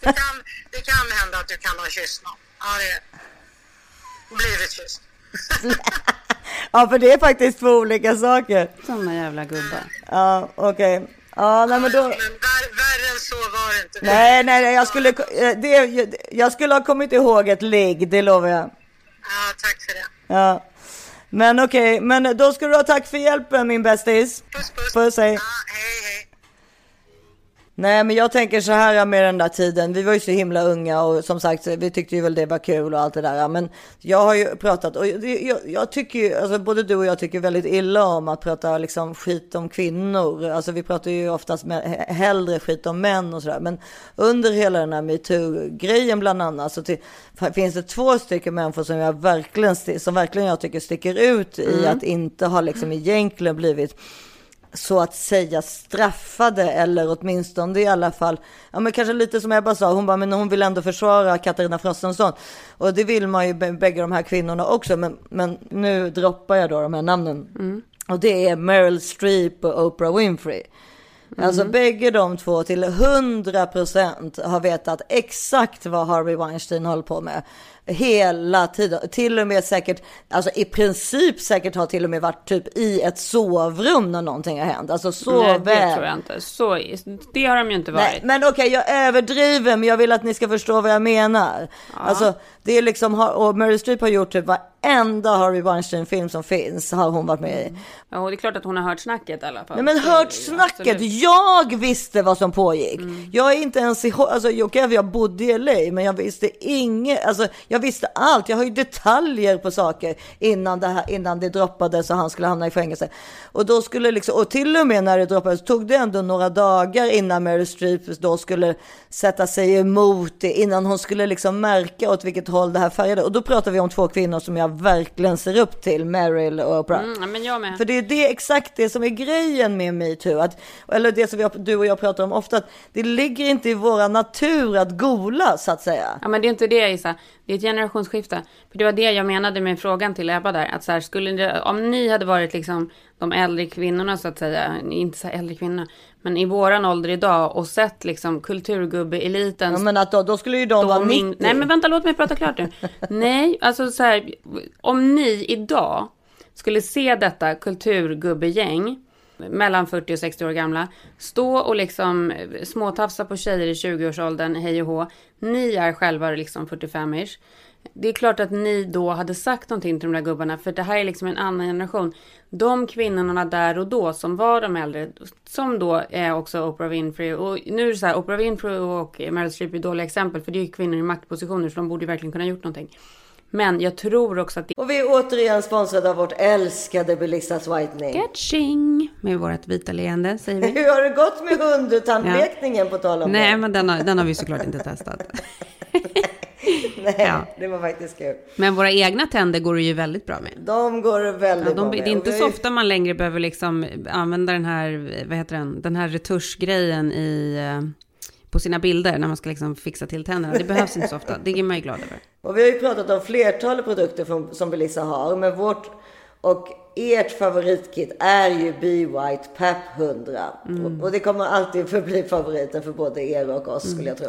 det, kan, det kan hända att du kan ha kysst någon. Ja, det blivit kysst. Ja, för det är faktiskt två olika saker. Såna jävla gubbar. Ja, okej. Ja, nej men då... Men vär, värre än så var det inte. Nej, nej, nej, jag skulle, eh, det, jag skulle ha kommit ihåg ett ligg, det lovar jag. Ja, tack för det. Ja. Men okej, men då ska du ha tack för hjälpen min bästis. Puss, puss. Puss, hej. Ja, hej. Nej, men jag tänker så här med den där tiden. Vi var ju så himla unga och som sagt, vi tyckte ju väl det var kul och allt det där. Men jag har ju pratat och jag, jag tycker ju, alltså både du och jag tycker väldigt illa om att prata liksom skit om kvinnor. Alltså vi pratar ju oftast med, hellre skit om män och sådär. Men under hela den här metoo-grejen bland annat så till, finns det två stycken människor som jag verkligen, som verkligen jag tycker sticker ut i att inte ha liksom egentligen blivit så att säga straffade eller åtminstone i alla fall, ja men kanske lite som Ebba sa, hon bara, men hon vill ändå försvara Katarina Frostenson. Och det vill man ju bä- bägge de här kvinnorna också, men, men nu droppar jag då de här namnen. Och det är Meryl Streep och Oprah Winfrey. Alltså bägge de två till 100 procent har vetat exakt vad Harvey Weinstein håller på med. Hela tiden, till och med säkert, alltså i princip säkert har till och med varit typ i ett sovrum när någonting har hänt. Alltså så Nej, det väl. tror jag inte. Så, det har de ju inte varit. Nej, men okej, jag överdriver, men jag vill att ni ska förstå vad jag menar. Alltså, det är liksom, och Meryl Streep har gjort typ varenda Harvey Weinstein-film som finns, har hon varit med i. Ja, och det är klart att hon har hört snacket i alla fall. Nej men hört snacket, absolut. jag visste vad som pågick. Jag är inte ens i, alltså okej jag bodde i LA, men jag visste inget, alltså jag visste allt. Jag har ju detaljer på saker innan det, här, innan det droppades och han skulle hamna i fängelse. Och då skulle liksom, och till och med när det droppades tog det ändå några dagar innan Meryl Streep då skulle sätta sig emot det, innan hon skulle liksom märka åt vilket håll det här färgade. Och då pratar vi om två kvinnor som jag verkligen ser upp till, Meryl och Oprah. Mm, men jag med. För det är det, exakt det som är grejen med metoo. Att, eller det som vi, du och jag pratar om ofta. Att det ligger inte i våra natur att gola så att säga. Ja, men det är inte det Isa. Det är ett generationsskifte. För det var det jag menade med frågan till Ebba där. Att så här, skulle det, om ni hade varit liksom de äldre kvinnorna så att säga. Inte så äldre kvinnor. Men i våran ålder idag och sett liksom kulturgubbe-eliten. Ja, men att då, då skulle ju de vara 90. Nej men vänta låt mig prata klart nu. Nej, alltså så här. Om ni idag skulle se detta kulturgubbegäng mellan 40 och 60 år gamla stå och liksom eh, småtafsa på tjejer i 20-årsåldern, hej och hå. Ni är själva liksom 45-ish. Det är klart att ni då hade sagt någonting till de där gubbarna, för det här är liksom en annan generation. De kvinnorna där och då som var de äldre, som då är också Oprah Winfrey. Och nu är det så här, Oprah Winfrey och Meryl Streep är dåliga exempel, för det är ju kvinnor i maktpositioner, så de borde ju verkligen kunna ha gjort någonting. Men jag tror också att det Och vi är återigen sponsrade av vårt älskade Belissas Whitening. Catching med vårt vita leende, säger vi. Hur har det gått med hundtandlekningen på tal om Nej, det? men den har, den har vi såklart inte testat. Nej, Ja. det var faktiskt kul. Men våra egna tänder går det ju väldigt bra med. De går väldigt Ja, bra de, med. det är inte vi så ofta man längre behöver liksom använda den här, vad heter den, den här retuschgrejen i, eh, på sina bilder när man ska liksom fixa till tänderna. Det behövs inte så ofta, det är man ju glad över. Och vi har ju pratat om flertalet produkter från, som Belissa har, men vårt och ert favoritkit är ju Be White PAP 100. Mm. Och, och det kommer alltid förbli favoriten för både er och oss skulle jag tro.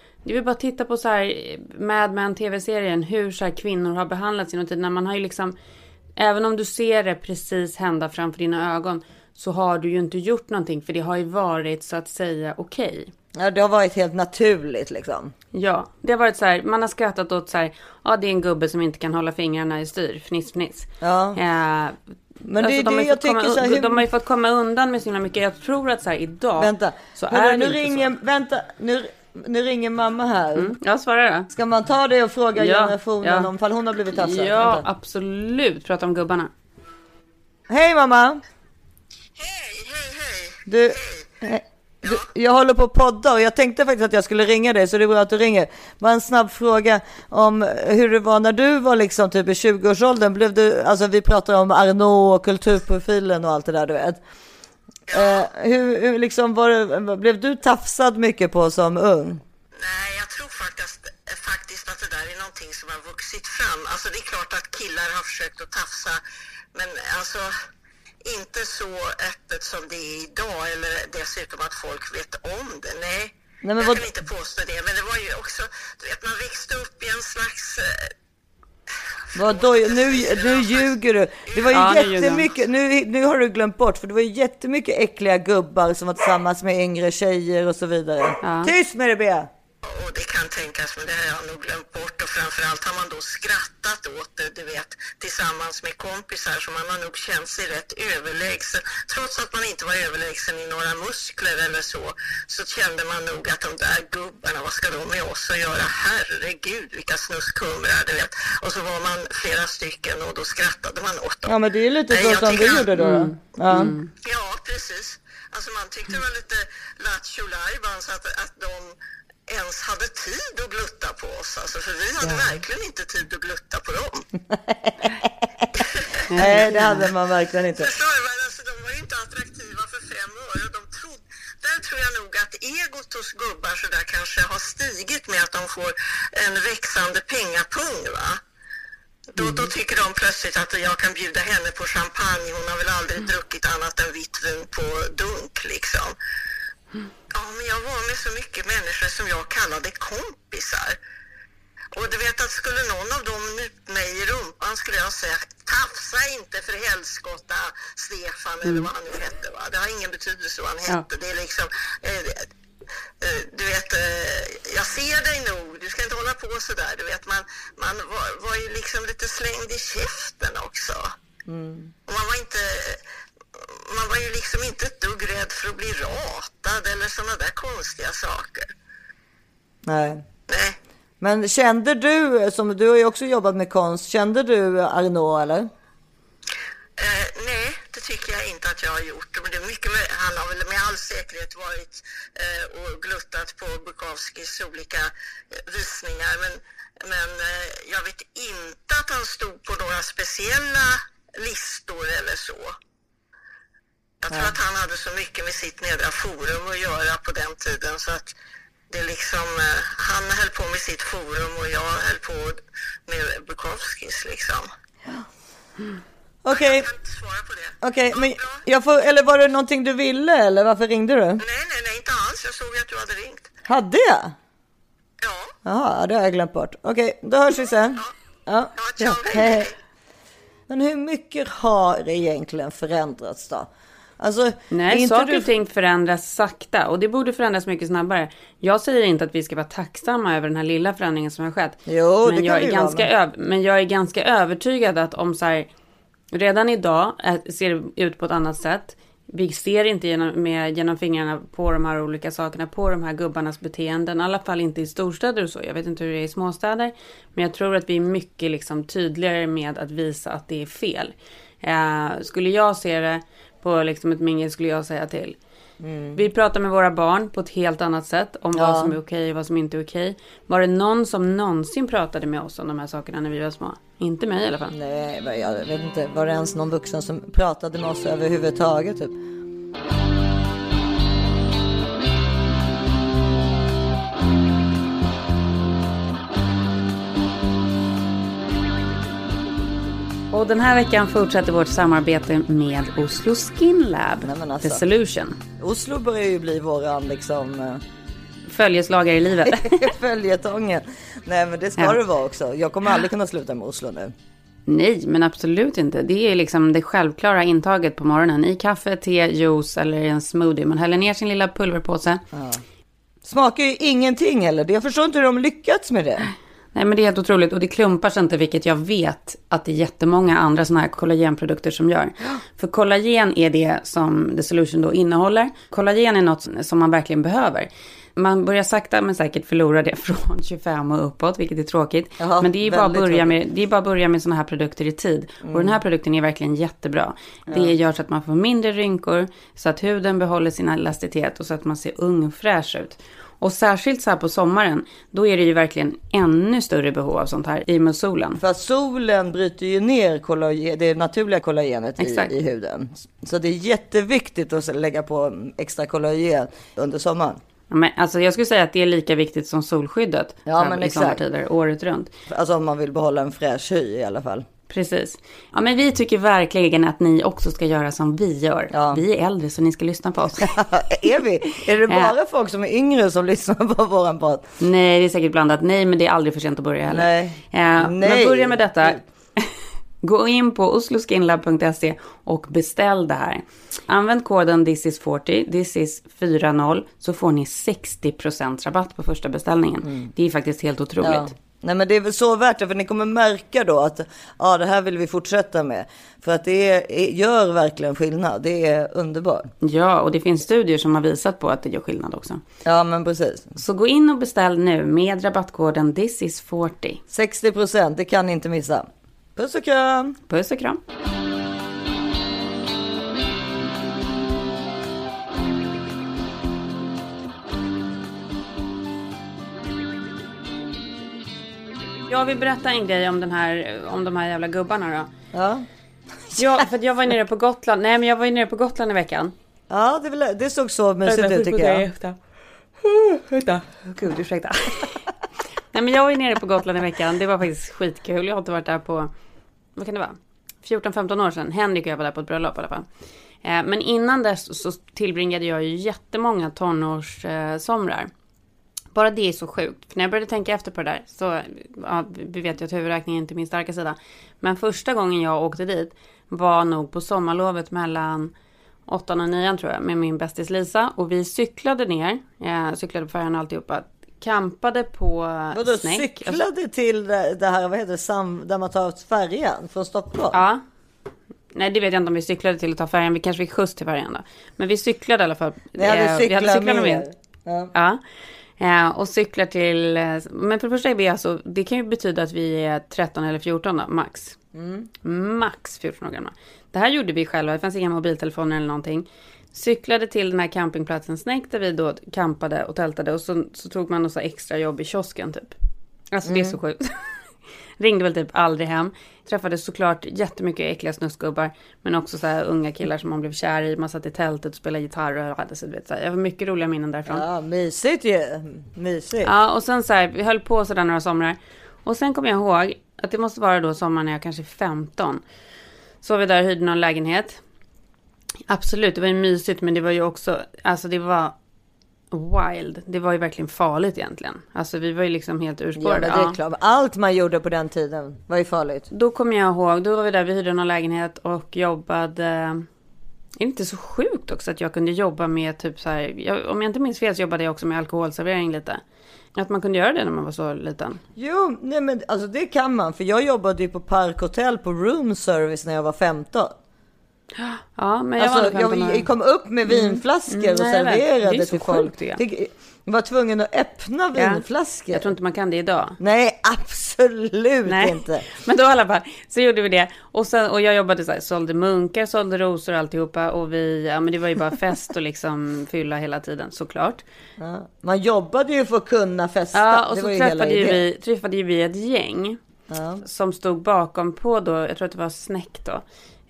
Så det vill bara titta på så här Mad Men tv-serien hur så här kvinnor har behandlats genom tiden. Man har ju liksom, även om du ser det precis hända framför dina ögon så har du ju inte gjort någonting för det har ju varit så att säga okej. Ja, det har varit helt naturligt liksom. Ja, det har varit så här, man har skrattat åt så här, ja det är en gubbe som inte kan hålla fingrarna i styr, fniss fniss. Ja. Eh, Men det är de, har det jag fått komma, tycker så här, hur- de har ju fått komma undan med så himla mycket. Jag tror att så här idag Vänta, så Hörru, är det nu ringer, vänta, nu, nu ringer mamma här. så. Jag svarar då. Ska man ta det och fråga Ja, generationen ja. om fall hon har blivit tafsad? Ja, Vänta. absolut. Prata om gubbarna. Hej mamma! Hej, hej, hej. Du, du, jag håller på att podda och jag tänkte faktiskt att jag skulle ringa dig så det är bra att du ringer. Bara en snabb fråga om hur det var när du var liksom typ i 20-årsåldern. Blev du, alltså vi pratar om Arnaud och kulturprofilen och allt det där du vet. Eh, hur, hur liksom var blev du tafsad mycket på som ung? Nej, jag tror faktiskt, faktiskt att det där är någonting som har vuxit fram. Alltså det är klart att killar har försökt att tafsa, men alltså inte så öppet som det är idag eller dessutom att folk vet om det. Nej, Nej, men jag vad- kan inte påstå det. Men det var ju också, du vet man växte upp i en slags eh, Vadå, nu, nu ljuger du. Det var ju Ja, jättemycket, nu, nu har du glömt bort, för det var ju jättemycket äckliga gubbar som var tillsammans med yngre tjejer och så vidare. Ja. Tyst med det Bea! Kan tänkas, men det har jag nog glömt bort. Och framförallt har man då skrattat åt det, du vet, tillsammans med kompisar. Så man har nog känt sig rätt överlägsen. Trots att man inte var överlägsen i några muskler eller så, så kände man nog att de där gubbarna, vad ska de med oss att göra? Herregud, vilka snuskkumrar, du vet. Och så var man flera stycken och då skrattade man åt dem. Ja men det är ju lite så jag som vi gjorde då. då. Ja. Ja, precis. Alltså man tyckte det var lite lattjo att, att de ens hade tid att glutta på oss. Alltså, för vi hade verkligen inte tid att glutta på dem. Nej det hade man verkligen inte. Förstår du? Alltså, de var ju inte attraktiva för fem öre. och De trodde, där tror jag nog att egot hos gubbar så där kanske har stigit med att de får en växande pengapung. Va? Då, då tycker de plötsligt att jag kan bjuda henne på champagne. Hon har väl aldrig druckit annat än vitt vin på dunk liksom. Ja, men jag var med så mycket människor som jag kallade kompisar. Och du vet att skulle någon av dem nypa mig i rumpan skulle jag säga tafsa inte för helskotta Stefan eller vad han nu hette. Va? Det har ingen betydelse vad han Ja. hette. Det är liksom, eh, eh, du vet, eh, jag ser dig nog, du ska inte hålla på så där. Du vet, man, man var, var ju liksom lite slängd i käften också. Och man var inte, man var ju liksom inte ett dugg rädd för att bli ratad eller sådana där konstiga saker. Nej. Nej. Men kände du, som du har ju också jobbat med konst, kände du Arnaud eller? Eh, nej, det tycker jag inte att jag har gjort. Men det är mycket med, han har väl med all säkerhet varit eh, och gluttat på Bukowskis olika eh, visningar. Men, men eh, jag vet inte att han stod på några speciella listor eller så. Jag tror att han hade så mycket med sitt nedra forum att göra på den tiden så att det liksom, eh, han höll på med sitt forum och jag höll på med Bukowskis liksom. Okej, det. okej, Ja, men jag får, eller var det någonting du ville eller varför ringde du? Nej, nej, nej, inte alls. Jag såg att du hade ringt. Hade jag? Ja. Jaha, det har jag glömt bort. Okej, då hörs vi sen. Ja, Ja, ja, hej. Men hur mycket har egentligen förändrats då? Alltså, Nej, inte saker du- och ting förändras sakta och det borde förändras mycket snabbare. Jag säger inte att vi ska vara tacksamma över den här lilla förändringen som har skett. Jo, det men, kan jag vi är ganska men- öv- men jag är ganska övertygad att om så här, redan idag är, ser det ut på ett annat sätt. vi ser inte genom, med, genom fingrarna på de här olika sakerna, på de här gubbarnas beteenden. I alla fall inte i storstäder och så. Jag vet inte hur det är i småstäder. Men jag tror att vi är mycket liksom tydligare med att visa att det är fel. Eh, skulle jag se det på liksom ett mingel skulle jag säga till. Vi pratar med våra barn på ett helt annat sätt om Ja. vad som är okej och vad som inte är okej. Var det någon som någonsin pratade med oss om de här sakerna när vi var små? Inte mig i alla fall. Nej, jag vet inte. Var det ens någon vuxen som pratade med oss överhuvudtaget? Typ? Och den här veckan fortsätter vårt samarbete med Oslo Skin Lab. Nej, alltså. The Solution. Oslo börjar ju bli våran liksom eh, Följeslagare i livet. följetongen. Nej, men det ska Ja. det vara också. Jag kommer aldrig kunna sluta med Oslo nu. Nej, men absolut inte. Det är liksom det självklara intaget på morgonen. I kaffe, te, juice eller i en smoothie. Man häller ner sin lilla pulverpåse. Smakar ju ingenting heller. Jag förstår inte hur de lyckats med det. Nej, men det är helt otroligt. Och det klumpar sig inte, vilket jag vet att det är jättemånga andra sådana här kollagenprodukter som gör. För kollagen är det som The Solution då innehåller. Kollagen är något som man verkligen behöver. Man börjar sakta men säkert förlora det från 25 och uppåt, vilket är tråkigt. Jaha, men det är bara att börja med, det är bara börja med sådana här produkter i tid. Och den här produkten är verkligen jättebra. Det gör så att man får mindre rynkor, så att huden behåller sin elasticitet och så att man ser ung och fräsch ut. Och särskilt så här på sommaren, då är det ju verkligen ännu större behov av sånt här i och med solen. För att solen bryter ju ner kollagen, det naturliga kollagenet i, i huden. Så det är jätteviktigt att lägga på extra kollagen under sommaren. Ja, Men, alltså jag skulle säga att det är lika viktigt som solskyddet Ja, men i exakt. sommartider, året runt. Alltså om man vill behålla en fräsch hy i alla fall. Precis. Ja, men vi tycker verkligen att ni också ska göra som vi gör. Ja. Vi är äldre så ni ska lyssna på oss. är vi? Är det bara folk som är yngre som lyssnar på våran podd? Nej, det är säkert blandat. Nej, men det är aldrig för sent att börja heller. Nej. Eh, Men Nej. börja med detta. Gå in på osloskinlab.se och beställ det här. Använd koden thisis40, thisis40, så får ni 60% rabatt på första beställningen. Det är faktiskt helt otroligt. Mm. Ja. Nej men det är väl så värt det för ni kommer märka då att ja det här vill vi fortsätta med. För att det är, gör verkligen skillnad. Det är underbart. Ja, och det finns studier som har visat på att det gör skillnad också. Ja men precis. Så gå in och beställ nu med rabattkoden thisis40. 60 procent, det kan ni inte missa. Puss och kram! Puss och kram! Jag vill berätta en grej om, den här, om de här jävla gubbarna då. Ja, Ja, för att jag var nere på Gotland. Nej, men jag var ju nere på Gotland i veckan. ja det, väl, det såg så mysigt ut tycker jag. Vänta. Gud, ursäkta. Nej, men jag var ju nere på Gotland i veckan. Det var faktiskt skitkul. Jag har inte varit där på, vad kan det vara? 14-15 år sedan. Henrik och jag var där på ett bröllop i alla fall. Eh, Men innan dess så tillbringade jag ju jättemånga tonårssomrar. Bara det är så sjukt. För när jag började tänka efter på det där så, ja, vi vet ju att huvudräkning är inte min starka sida. Men första gången jag åkte dit var nog på sommarlovet mellan åttan och nian tror jag med min bästis Lisa. Och vi cyklade ner, jag cyklade på färjan och alltihopa. Campade på Vadå Snäck. cyklade till det, här, vad heter det, sam, där man tar färjan från Stockholm? Ja. Nej, det vet jag inte om vi cyklade till att ta färjan. Vi kanske fick skjuts till färjan då. Men vi cyklade i alla fall. Ni hade Eh, cyklat cyklarna med. Ja. Ja. Eh, och cyklar till... eh, Men för det första är vi alltså... Det kan ju betyda att vi är 13 eller 14 då, max. Max 14 år gamla. Det här gjorde vi själva. Det fanns inga mobiltelefoner eller någonting. Cyklade till den här campingplatsen Snäck där vi då campade och tältade. Och så, så tog man något extra jobb i kiosken typ. Alltså det är så sjukt. Ringde väl typ aldrig hem. Träffade såklart jättemycket äckliga snuskgubbar. Men också så här unga killar som man blev kär i. Man satt i tältet och spelade gitarr och hade så vet så här. Jag har mycket roliga minnen därifrån. Ja, mysigt ju. Mysigt. Ja, och sen så här, vi höll på sådär några somrar. Och sen kom jag ihåg att det måste vara då sommaren när jag kanske är 15. Så var vi där och hyrde någon lägenhet. Absolut, det var ju mysigt, men det var ju också, alltså det var wild. Det var ju verkligen farligt egentligen. Alltså vi var ju liksom helt Ja, urspårade. det är klart. Allt man gjorde på den tiden var ju farligt. Då kommer jag ihåg, då var vi där, vi hyrde någon lägenhet och jobbade. Är det inte så sjukt också att jag kunde jobba med typ så här, jag, om jag inte minns fel så jobbade jag också med alkoholservering lite. Att man kunde göra det när man var så liten. Jo, nej men alltså det kan man. För jag jobbade ju på Park Hotel på room service när jag var 15. Ja, men jag Alltså, nog 15 jag, jag kom upp med vinflaskor Mm, och nej, jag vet. Det är serverade så till sjukt, folk. jag. Det- Jag var tvungen att öppna vinflaskor. Jag tror inte man kan det idag. Nej, absolut Nej. inte. Men då i alla fall så gjorde vi det. Och, sen, och jag jobbade så här, sålde munkar, sålde rosor och alltihopa. Och vi, ja men det var ju bara fest och liksom fylla hela tiden såklart. Ja. Man jobbade ju för att kunna festa. Ja, och det så hela träffade ju, vi, träffade ju vi ett gäng. Ja. Som stod bakom på då, jag tror att det var Snäck då.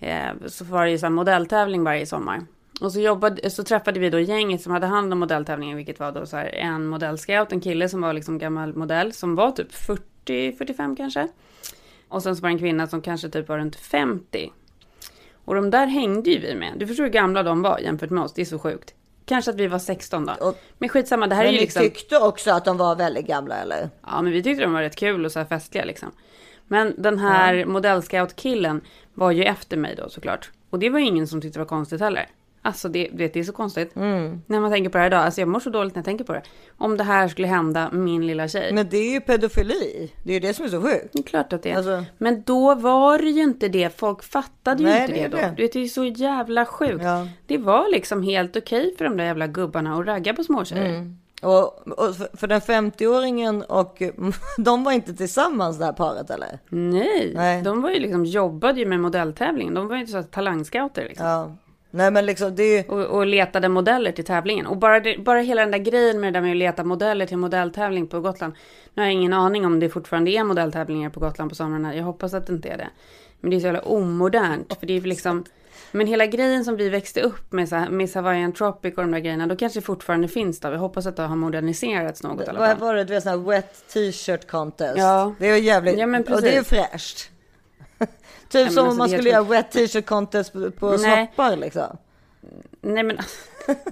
Eh, så var det ju så här modelltävling varje sommar. Och så, jobbade, så träffade vi då gänget som hade hand om modelltävlingen, vilket var då så här en modellscout, en kille som var liksom gammal modell, som var typ 40-45 kanske. Och sen så var det en kvinna som kanske typ var runt 50. Och de där hängde ju vi med. Du förstår hur gamla de var jämfört med oss, det är så sjukt. Kanske att vi var 16 då. Men skitsamma, det här Men är ju ni liksom... tyckte också att de var väldigt gamla eller? Ja, men vi tyckte de var rätt kul och så här festliga liksom. Men den här Ja. modellscout-killen var ju efter mig då såklart. Och det var ingen som tyckte det var konstigt heller. Alltså det, det, det är så konstigt. Mm. När man tänker på det här idag. Alltså jag mår så dåligt när jag tänker på det. Om det här skulle hända min lilla tjej. Men det är ju pedofili. Det är ju det som är så sjukt. Det är klart att det är. Alltså- Men då var det ju inte det. Folk fattade ju Nej, inte det det, då. det. Du vet, det är ju så jävla sjukt. Ja. Det var liksom helt okej för de där jävla gubbarna att ragga på småtjejer. Mm. Och, och för, den 50-åringen och de var inte tillsammans det här paret eller? Nej, Nej. de var ju liksom, jobbade ju med modelltävlingen. De var ju inte så talangscouter liksom. Ja. Nej men liksom det är och, och letade modeller till tävlingen. Och bara, det, bara hela den där grejen med det där med att leta modeller till modelltävling på Gotland. Nu har jag ingen aning om det fortfarande är modelltävlingar på Gotland på somrarna. Jag hoppas att det inte är det. Men det är så jävla omodernt. För det är liksom... Men hela grejen som vi växte upp med, så här, med Hawaiian Tropic och de där grejerna, då kanske fortfarande finns då. Jag hoppas att det har moderniserats något i alla Vad fall. var det? Du vet sån här wet t-shirt contest. Ja. Det är ju jävligt. Ja, men och det är ju fräscht. typ men som alltså, om man det är skulle göra wet t-shirt contest på, på snoppar liksom. Nej men...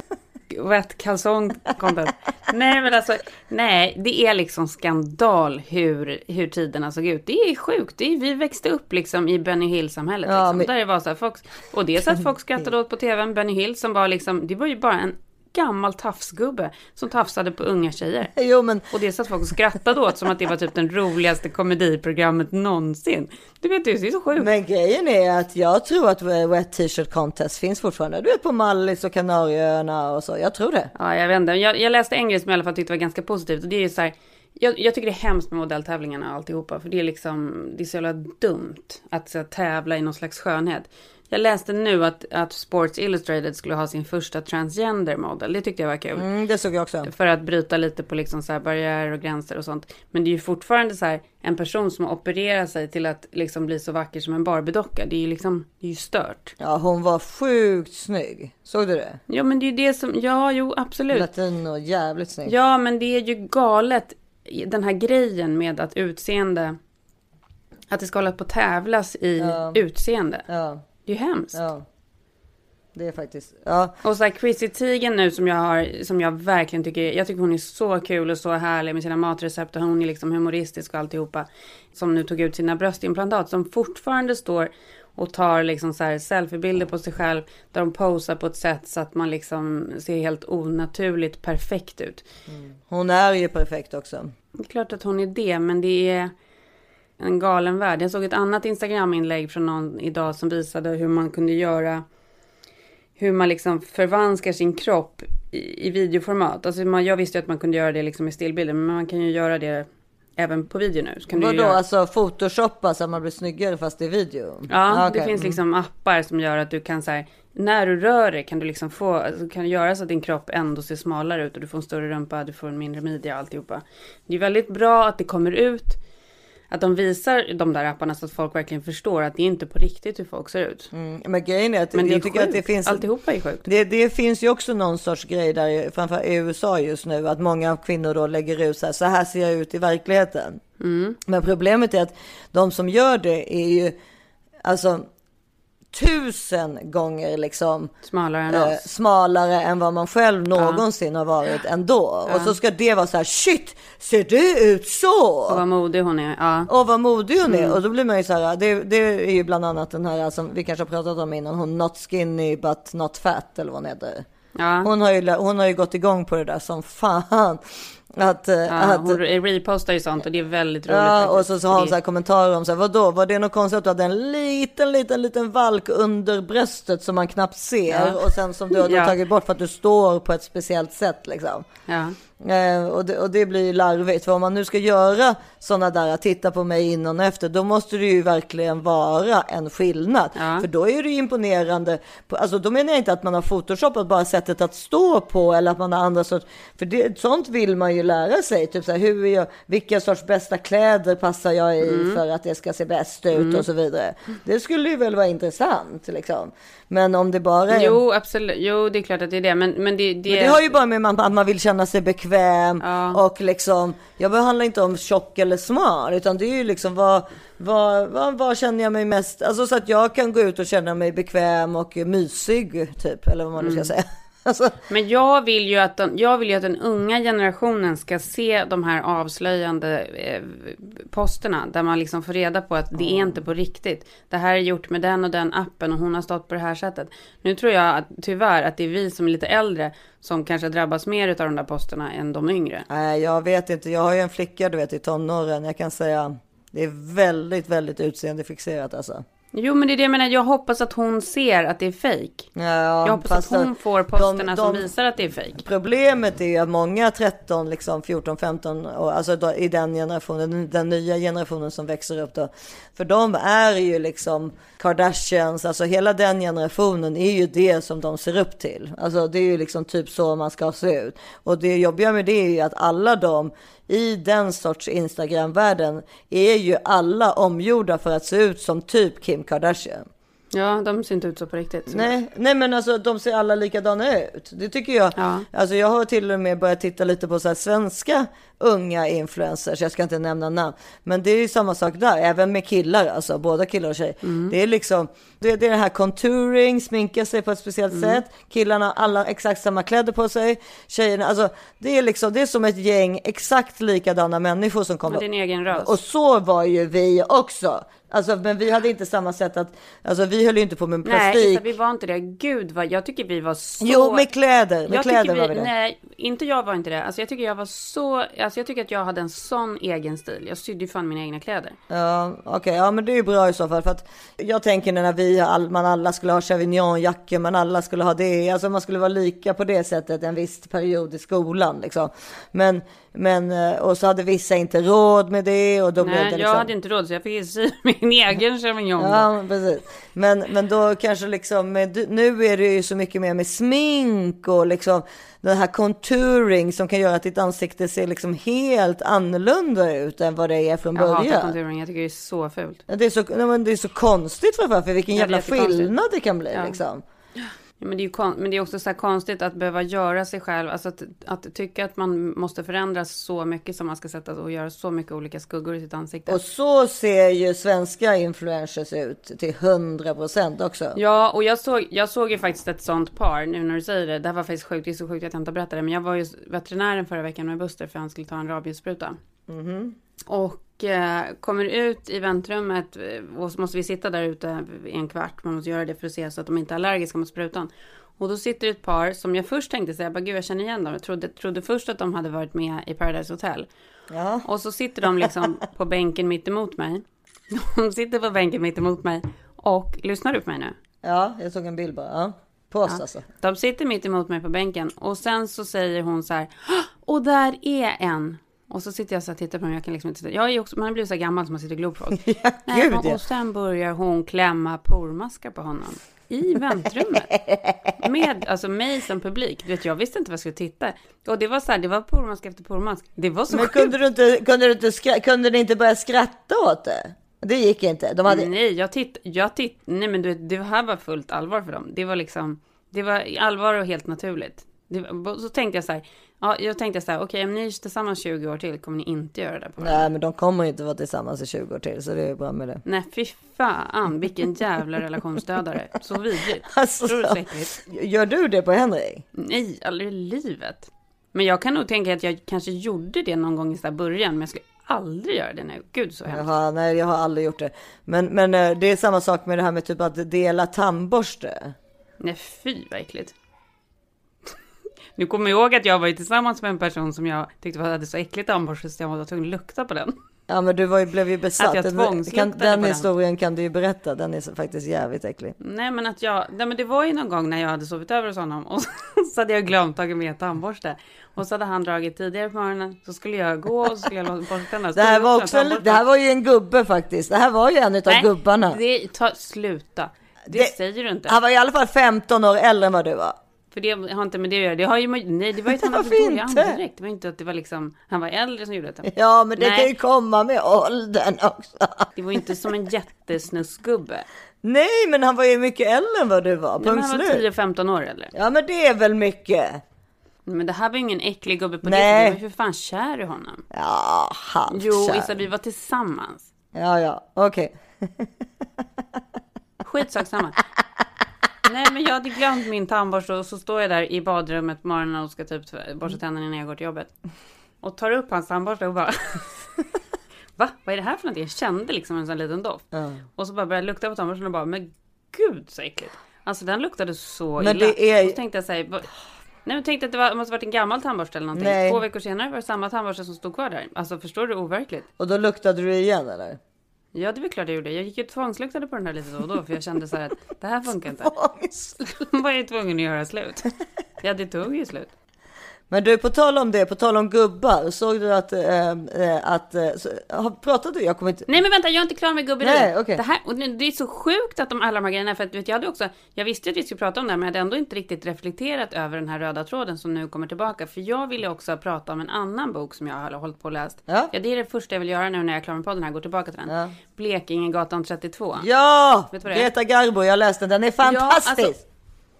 Wet kalsong content. Nej men alltså, nej det är liksom skandal hur, hur tiderna såg ut. Det är sjukt. Det är, vi växte upp liksom i Benny Hill-samhället. Ja, liksom, men- Där det var så här, folk, och dels att folk skrattade åt på tvn, Benny Hill som var liksom, det var ju bara en gammal tafsgubbe som tafsade på unga tjejer. Jo, men... Och dels att folk skrattade åt som att det var typ den roligaste komediprogrammet någonsin. Du vet det är så sjukt. Men grejen är att jag tror att wet t-shirt contest finns fortfarande. Du vet på Mallis och Kanarieöarna och så. Jag tror det. Ja, jag vet inte. Jag, jag läste en grej som jag i alla fall tyckte var ganska positivt. Och det är ju så här, jag, jag tycker det är hemskt med modelltävlingarna och alltihopa. För det är liksom, det är så jävla dumt att så, tävla i någon slags skönhet. Jag läste nu att, att Sports Illustrated skulle ha sin första transgender model. Det tyckte jag var kul. Mm, det såg jag också. För att bryta lite på liksom så här barriärer och gränser och sånt. Men det är ju fortfarande så här en person som opererar sig till att liksom bli så vacker som en Barbiedocka. Det är ju liksom, det är ju stört. Ja, hon var sjukt snygg. Såg du det? Ja men det är ju det som, ja jo absolut. Latino, jävligt snygg. Ja, men det är ju galet. Den här grejen med att utseende. Att det ska hålla på att tävlas i Ja. utseende. Ja. Det är ju hemskt. Ja. Det är faktiskt, ja. Och så här Chrissy Teigen nu som jag har, som jag verkligen tycker, jag tycker hon är så kul och så härlig med sina matrecept och hon är liksom humoristisk och alltihopa. Som nu tog ut sina bröstimplantat som fortfarande står och tar liksom så här selfiebilder på sig själv där de posar på ett sätt så att man liksom ser helt onaturligt perfekt ut. Hon är ju perfekt också. Det är klart att hon är det, men det är en galen värld. Jag såg ett annat Instagram-inlägg från någon idag som visade hur man kunde göra hur man liksom förvanskar sin kropp i, i videoformat. Alltså man, jag visste ju att man kunde göra det liksom i stillbilder, men man kan ju göra det även på video nu. Så kan Vadå, göra... alltså photoshoppa så att man blir snyggare fast i video? Ja, Ah, det finns Mm. liksom appar som gör att du kan så här, när du rör dig kan du liksom få, alltså, kan du göra så att din kropp ändå ser smalare ut och du får en större rumpa, du får en mindre midja och alltihopa. Det är väldigt bra att det kommer ut, att de visar de där apparna så att folk verkligen förstår att det är inte på riktigt hur folk ser ut. Mm, men grejen är att Men det jag tycker att det sjukt. finns... Alltihopa är sjukt. Det, det finns ju också någon sorts grej där, framförallt i USA just nu, att många kvinnor då lägger ut så här, så här ser jag ut i verkligheten. Mm. Men problemet är att de som gör det är ju, alltså tusen gånger liksom Smalare än eh, smalare än vad man själv någonsin har varit ändå. Och så ska det vara så här, shit, ser du ut så? Och vad modig hon är. Ja. Och vad modig hon är. Mm. Och då blir man ju så här, det, det är ju bland annat den här som vi kanske har pratat om innan, hon not skinny but not fat eller vad hon heter. Ja. Hon har, ju, hon har ju gått igång på det där som fan. Att, eh, Ja, att, hon repostar ju sånt och det är väldigt roligt. Ja, faktiskt. och så, så har hon så här kommentarer om så här, vadå, var det något konstigt att du hade en liten, liten, liten valk under bröstet som man knappt ser Ja. och sen som du har Ja. tagit bort för att du står på ett speciellt sätt liksom. Ja. Eh, och, det, och det blir ju larvigt, för om man nu ska göra sådana där, att titta på mig innan och efter, då måste det ju verkligen vara en skillnad. För då är det ju imponerande, på, alltså då menar jag inte att man har photoshopat bara sättet att stå på eller att man har andra sorts, för det, sånt vill man ju lära sig, typ så här, hur jag, vilka sorts bästa kläder passar jag i Mm. för att det ska se bäst ut Mm. och så vidare. Det skulle ju väl vara intressant liksom. Men om det bara är... Jo, absolut. Jo, det är klart att det är det. Men, men det, det, Men det har ju bara med att man vill känna sig bekväm och liksom, jag behandlar inte om tjock eller smal, utan det är ju liksom vad, vad, vad, vad känner jag mig mest, alltså så att jag kan gå ut och känna mig bekväm och mysig typ, eller vad man nu ska Mm. säga. Alltså, Men jag vill ju att den, jag vill att den unga generationen ska se de här avslöjande eh, posterna där man liksom får reda på att det är inte på riktigt. Det här är gjort med den och den appen och hon har stått på det här sättet. Nu tror jag att, tyvärr att det är vi som är lite äldre som kanske drabbas mer av de där posterna än de yngre. nej, jag vet inte, jag har ju en flicka du vet i tonåren, jag kan säga, det är väldigt, väldigt utseendefixerat alltså. Jo, men det är det jag menar. Jag hoppas att hon ser att det är fejk. Ja, jag hoppas att hon får posterna de- som de- visar att det är fejk. Problemet är att många 13, liksom 14, 15, och alltså då, i den generationen, den nya generationen som växer upp då. För de är ju liksom Kardashians, alltså hela den generationen är ju det som de ser upp till. Alltså det är ju liksom typ så man ska se ut. Och det jobbiga med det är ju att alla de i den sorts Instagram-världen är ju alla omgjorda för att se ut som typ Kim Kardashian. Ja, de ser inte ut så på riktigt. Nej, nej men alltså de ser alla likadana ut. Det tycker jag. Alltså jag har till och med börjat titta lite på så här svenska unga influencers. Jag ska inte nämna namn. Men det är ju samma sak där, även med killar alltså, båda killar och tjejer. Det är liksom, det, det är det här contouring, sminka sig på ett speciellt sätt. Killarna har alla exakt samma kläder på sig. Tjejerna, alltså det är liksom, det är som ett gäng exakt likadana människor som kommer. Och din egen ras. Och så var ju vi också. Alltså, men vi hade inte samma sätt att, alltså vi höll ju inte på med Nej, plastik. Issa, vi var inte det. Gud vad, jag tycker vi var så... Jo, med kläder. Med jag kläder tycker var vi det. Nej, inte jag var inte det. Alltså jag tycker jag var så... Alltså jag tycker att jag hade en sån egen stil. Jag sydde ju fan mina egna kläder. Ja, okej, ja men det är ju bra i så fall för att jag tänker när vi all, man alla skulle ha Chevignon-jackor, man alla skulle ha det, alltså man skulle vara lika på det sättet en viss period i skolan liksom. Men, men eh, och så hade vissa inte råd med det och då blev det Nej, liksom. jag hade inte råd så jag fick sy min egen champignon. Ja, men precis. Men, men då kanske liksom, med, nu är det ju så mycket mer med smink och liksom den här contouring som kan göra att ditt ansikte ser liksom helt annorlunda ut än vad det är från Jag hatar början. contouring, jag tycker det är så fult. Det är så, nej, men det är så konstigt framförallt för vilken Ja, jävla skillnad det kan bli Ja. liksom. Ja, men, det är kon- men det är också så här konstigt att behöva göra sig själv, alltså att, att tycka att man måste förändras så mycket som man ska sätta och göra så mycket olika skuggor i sitt ansikte. Och så ser ju svenska influencers ut till 100 procent också. Ja, och jag såg, jag såg ju faktiskt ett sånt par, nu när du säger det. Det här var faktiskt sjukt, det är så sjukt att jag inte berättade det. Men jag var ju veterinären förra veckan med Buster för han skulle ta en rabiesspruta. Mhm. Och kommer ut i väntrummet eh, och så måste vi sitta där ute i en kvart. Man måste göra det för att se så att de inte är allergiska mot sprutan. Och då sitter ett par som jag först tänkte säga, bara gud jag känner igen dem. Jag trodde, trodde först att de hade varit med i Paradise Hotel. Ja. Och så sitter de liksom på bänken mitt emot mig. De sitter på bänken mitt emot mig. Och lyssnar du på mig nu? Ja, jag såg en bild bara. Ja. På oss Ja. alltså. De sitter mitt emot mig på bänken och sen så säger hon så här. "Åh, Och där är en. Och så sitter jag så och tittar på dem. Jag kan liksom inte titta. Jag är också, man har blivit så gammal som man sitter och glor på folk. Nej, gud, och, ja. och sen börjar hon klämma pormaskar på honom. I väntrummet. Med alltså mig som publik. Du vet, jag visste inte vad jag skulle titta. Och det var så här, det var pormask efter pormask. Det var så Men sjukt. kunde du inte, kunde du inte, skra- kunde ni inte börja skratta åt det? Det gick inte. De hade... Nej, jag titt, jag titt, nej men du vet, det här var fullt allvar för dem. Det var liksom, det var allvar och helt naturligt. Det, så tänkte jag så här, ja, jag tänkte så här, okej, om ni är tillsammans 20 år till kommer ni inte göra det på varandra. Nej, men de kommer inte vara tillsammans i 20 år till, så det är bra med det. Nej, fy fan, vilken jävla relationsdödare. Så vidrigt. Alltså, så? Gör du det på Henrik? Nej, aldrig i livet. Men jag kan nog tänka att jag kanske gjorde det någon gång i så början, men jag skulle aldrig göra det nu. Gud så hemskt. Jaha, nej, jag har aldrig gjort det. Men, men eh, det är samma sak med det här med typ att dela tandborste. Nej, fy vad äckligt. Nu kommer jag ihåg att jag var ju tillsammans med en person som jag tyckte hade så äckligt tandborste så jag var tvungen att lukta på den. Ja men du var ju, blev ju besatt. Att jag Den- kan, den den. historien kan du ju berätta. Den är så- faktiskt jävligt äcklig. Nej men att jag, nej men det var ju någon gång när jag hade sovit över hos honom och så hade jag glömt tagit med tandborste. Och så hade han dragit tidigare på morgonen, så skulle jag gå och så skulle jag borsta tänderna. Det här var också en, det här var ju en gubbe faktiskt. Det här var ju en utav Nej, gubbarna. Ta, sluta. Det, Det- säger du inte. Han var i alla fall 15 år äldre än vad du var. För det har inte med det att göra. Det har ju, nej, det var ju att han hade Varför dålig andedräkt. Det var inte att det var liksom, han var äldre som gjorde det. Ja men det Nej. kan ju komma med åldern också. Det var ju inte som en jättesnuskgubbe. Nej men han var ju mycket äldre än vad du var. Nej, men Punkt han var slut. 10-15 år eller? Ja men det är väl mycket. Men det här var ju ingen äcklig gubbe på Nej. det sättet. Jag var ju för fan kär i honom. Ja, halvt Jo. Issa, vi var tillsammans. Ja ja, okej. Skitsak samma. Nej, men jag hade glömt min tandborste och så står jag där i badrummet på morgonen och ska typ borsta tänderna innan jag går till jobbet. Och tar upp hans tandborste och bara... Va? Vad är det här för någonting? Jag kände liksom en sån liten doft. Ja. Och så bara började jag lukta på tandborsten och bara, men gud så äckligt. Alltså den luktade så Men illa. det är- Och så tänkte jag säga, nej men tänkte att det var, måste varit en gammal tandborste eller någonting. Nej. Två veckor senare var det samma tandborste som stod kvar där. Alltså förstår du overkligt? Och då luktade du igen eller? Ja, det är väl klart jag gjorde. Jag gick ju tvångsluktade på den där lite då och då, för jag kände så här att det här funkar inte. Då var jag tvungen att göra slut. Ja, det tog ju slut. Men du, på tal om det, på tal om gubbar, såg du att, äh, att äh, har- pratade du? Jag kommer inte... Nej men vänta, jag är inte klar med gubberi. Nej, okej. det, här, och det är så sjukt att de alla de här grejerna, för att vet, jag hade också, jag visste att vi skulle prata om det här, men jag hade ändå inte riktigt reflekterat över den här röda tråden som nu kommer tillbaka. För jag ville också prata om en annan bok som jag har hållit på och läst. Ja. det är det första jag vill göra nu när jag är klar med podden här, gå tillbaka till den. Ja. Blekingegatan 32. Ja! Vet du vad det är? Greta Garbo, jag läste den, den är fantastisk! Ja, alltså,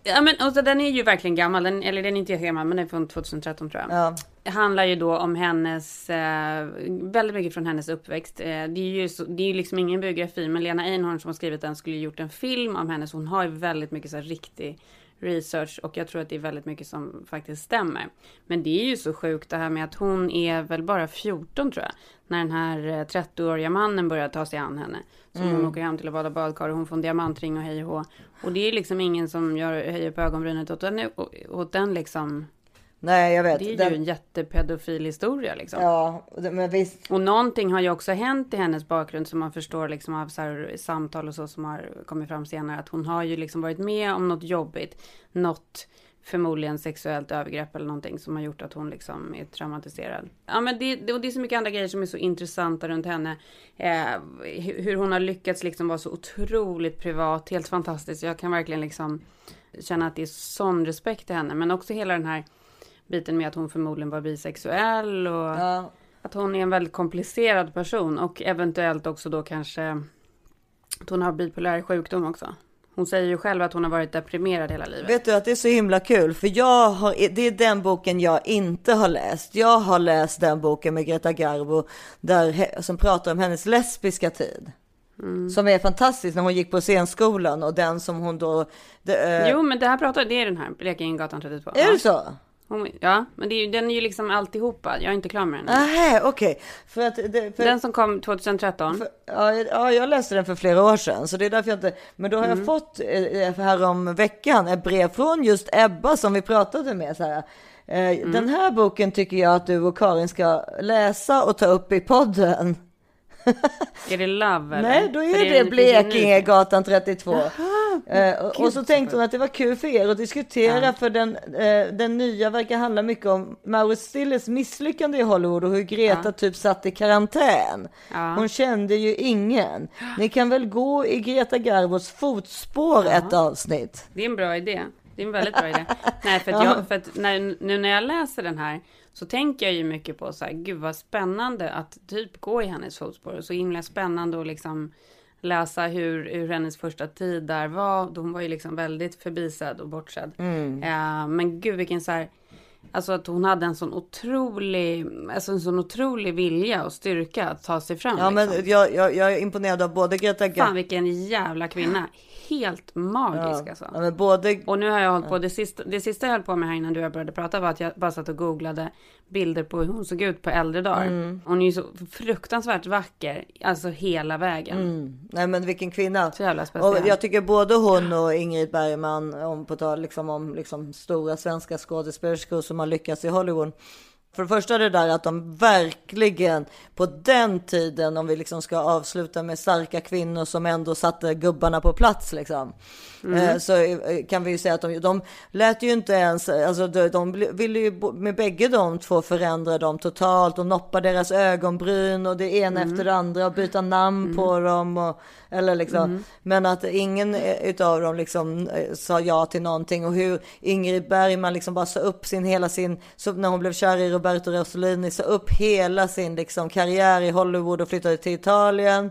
Ja men och så den är ju verkligen gammal, den, eller den är inte gammal men den är från 2013 tror jag. Ja. Det handlar ju då om hennes, eh, väldigt mycket från hennes uppväxt. Eh, det är ju så, det är ju liksom ingen biografi men Lena Einhorn som har skrivit den skulle ju gjort en film om henne så hon har ju väldigt mycket så här riktig research och jag tror att det är väldigt mycket som faktiskt stämmer. Men det är ju så sjukt det här med att hon är väl bara 14 tror jag. När den här eh, 30-åriga mannen börjar ta sig an henne. Så hon Mm. åker hem till att bada badkar och hon får en diamantring och hej och hå. Och det är liksom ingen som gör, höjer på ögonbrynet åt den, åt den liksom. Nej, jag vet. Det är Den- ju en jättepedofil historia liksom. Ja, men visst. Och någonting har ju också hänt i hennes bakgrund som man förstår liksom av här samtal och så som har kommit fram senare. Att hon har ju liksom varit med om något jobbigt. Något förmodligen sexuellt övergrepp eller någonting som har gjort att hon liksom är traumatiserad. Ja men det, det, och det är så mycket andra grejer som är så intressanta runt henne. Eh, hur hur hon har lyckats liksom vara så otroligt privat, helt fantastiskt. Jag kan verkligen liksom känna att det är sån respekt till henne. Men också hela den här biten med att hon förmodligen var bisexuell och Ja. att hon är en väldigt komplicerad person och eventuellt också då kanske att hon har bipolär sjukdom också. Hon säger ju själv att hon har varit deprimerad hela livet. Vet du att det är så himla kul för jag har, det är den boken jag inte har läst. Jag har läst den boken med Greta Garbo där, som pratar om hennes lesbiska tid. Mm. Som är fantastisk när hon gick på scenskolan och den som hon då... Det, eh, Jo men det här pratar, det är den här, Blekingegatan 32. Är det så? Ja, men det är, ju- den är ju liksom alltihopa. Jag är inte klar med den. Nähä, okej. För att... Det, för, Den som kom 2013. Ja, ja, jag läste den för flera år sedan, så det är därför jag inte... Men då har Mm. jag fått eh, här om veckan ett brev från just Ebba som vi pratade med. Så här. Eh, Mm. Den här boken tycker jag att du och Karin ska läsa och ta upp i podden. Är det Love eller? Nej, då För är det, ju en ny- Blekingegatan 32. Eh, och, så tänkte hon att det var kul för er att diskutera Ja. för den, eh, den nya verkar handla mycket om Maurice Stilles misslyckande i Hollywood och hur Greta Ja. typ satt i karantän. Ja. Hon kände ju ingen. Ni kan väl gå i Greta Garbos fotspår ett avsnitt. Det är en bra idé. Det är en väldigt bra idé. Nej, för jag, för att när, nu när jag läser den här så tänker jag ju mycket på så här, gud vad spännande att typ gå i hennes fotspår. Och så himla spännande att liksom läsa hur, hur hennes första tid där var. Hon var ju liksom väldigt förbisedd och bortsedd. Mm. Eh, men gud vilken så här, alltså att hon hade en sån otrolig, alltså en sån otrolig vilja och styrka att ta sig fram. Ja, liksom. men jag, jag, jag är imponerad av både Greta Fan Garbo vilken jävla kvinna. Helt magisk ja, alltså. ja, både Och nu har jag hållit på, det sista, det sista jag höll på med här innan du och jag började prata var att jag bara satt och googlade bilder på hur hon såg ut på äldre dagar. Mm. Hon är ju så fruktansvärt vacker, alltså hela vägen. Mm. Nej men vilken kvinna. Så jävla speciell. Och jag tycker både hon och Ingrid Bergman, om på tal liksom om liksom stora svenska skådespelerskor, som har lyckats i Hollywood. För det första det där att de verkligen på den tiden, om vi liksom ska avsluta med starka kvinnor som ändå satte gubbarna på plats liksom. Eh, Så eh, kan vi ju säga att de, de lät ju inte ens, alltså de, de ville ju med bägge de två förändra dem totalt och noppa deras ögonbryn och det ena efter det andra och byta namn på dem och, eller liksom. Men att ingen eh, utav dem liksom sa ja till någonting och hur Ingrid Bergman liksom bara sa upp sin hela sin, när hon blev kär i Roberto Rossellini, sa upp hela sin liksom karriär i Hollywood och flyttade till Italien.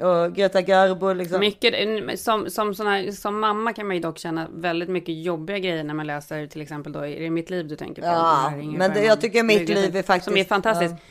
Och Greta Garbo liksom. Mycket, som, som, såna, som mamma kan man ju dock känna väldigt mycket jobbiga grejer när man läser till exempel då, är det mitt liv du tänker på? Ja, men det- jag tycker Mitt liv är faktiskt- Som är fantastiskt. ja.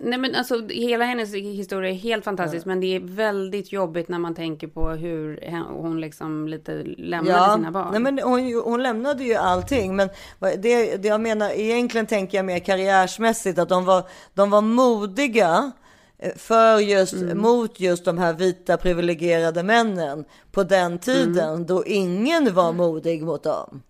Nej men alltså hela hennes historia är helt fantastisk men det är väldigt jobbigt när man tänker på hur hon liksom lite lämnade sina barn. Nej, men hon, hon lämnade ju allting. Men det, det jag menar, egentligen tänker jag mer karriärsmässigt att de var, de var modiga eh, för just, Mm. mot just de här vita privilegierade männen på den tiden Mm. då ingen var modig mot dem.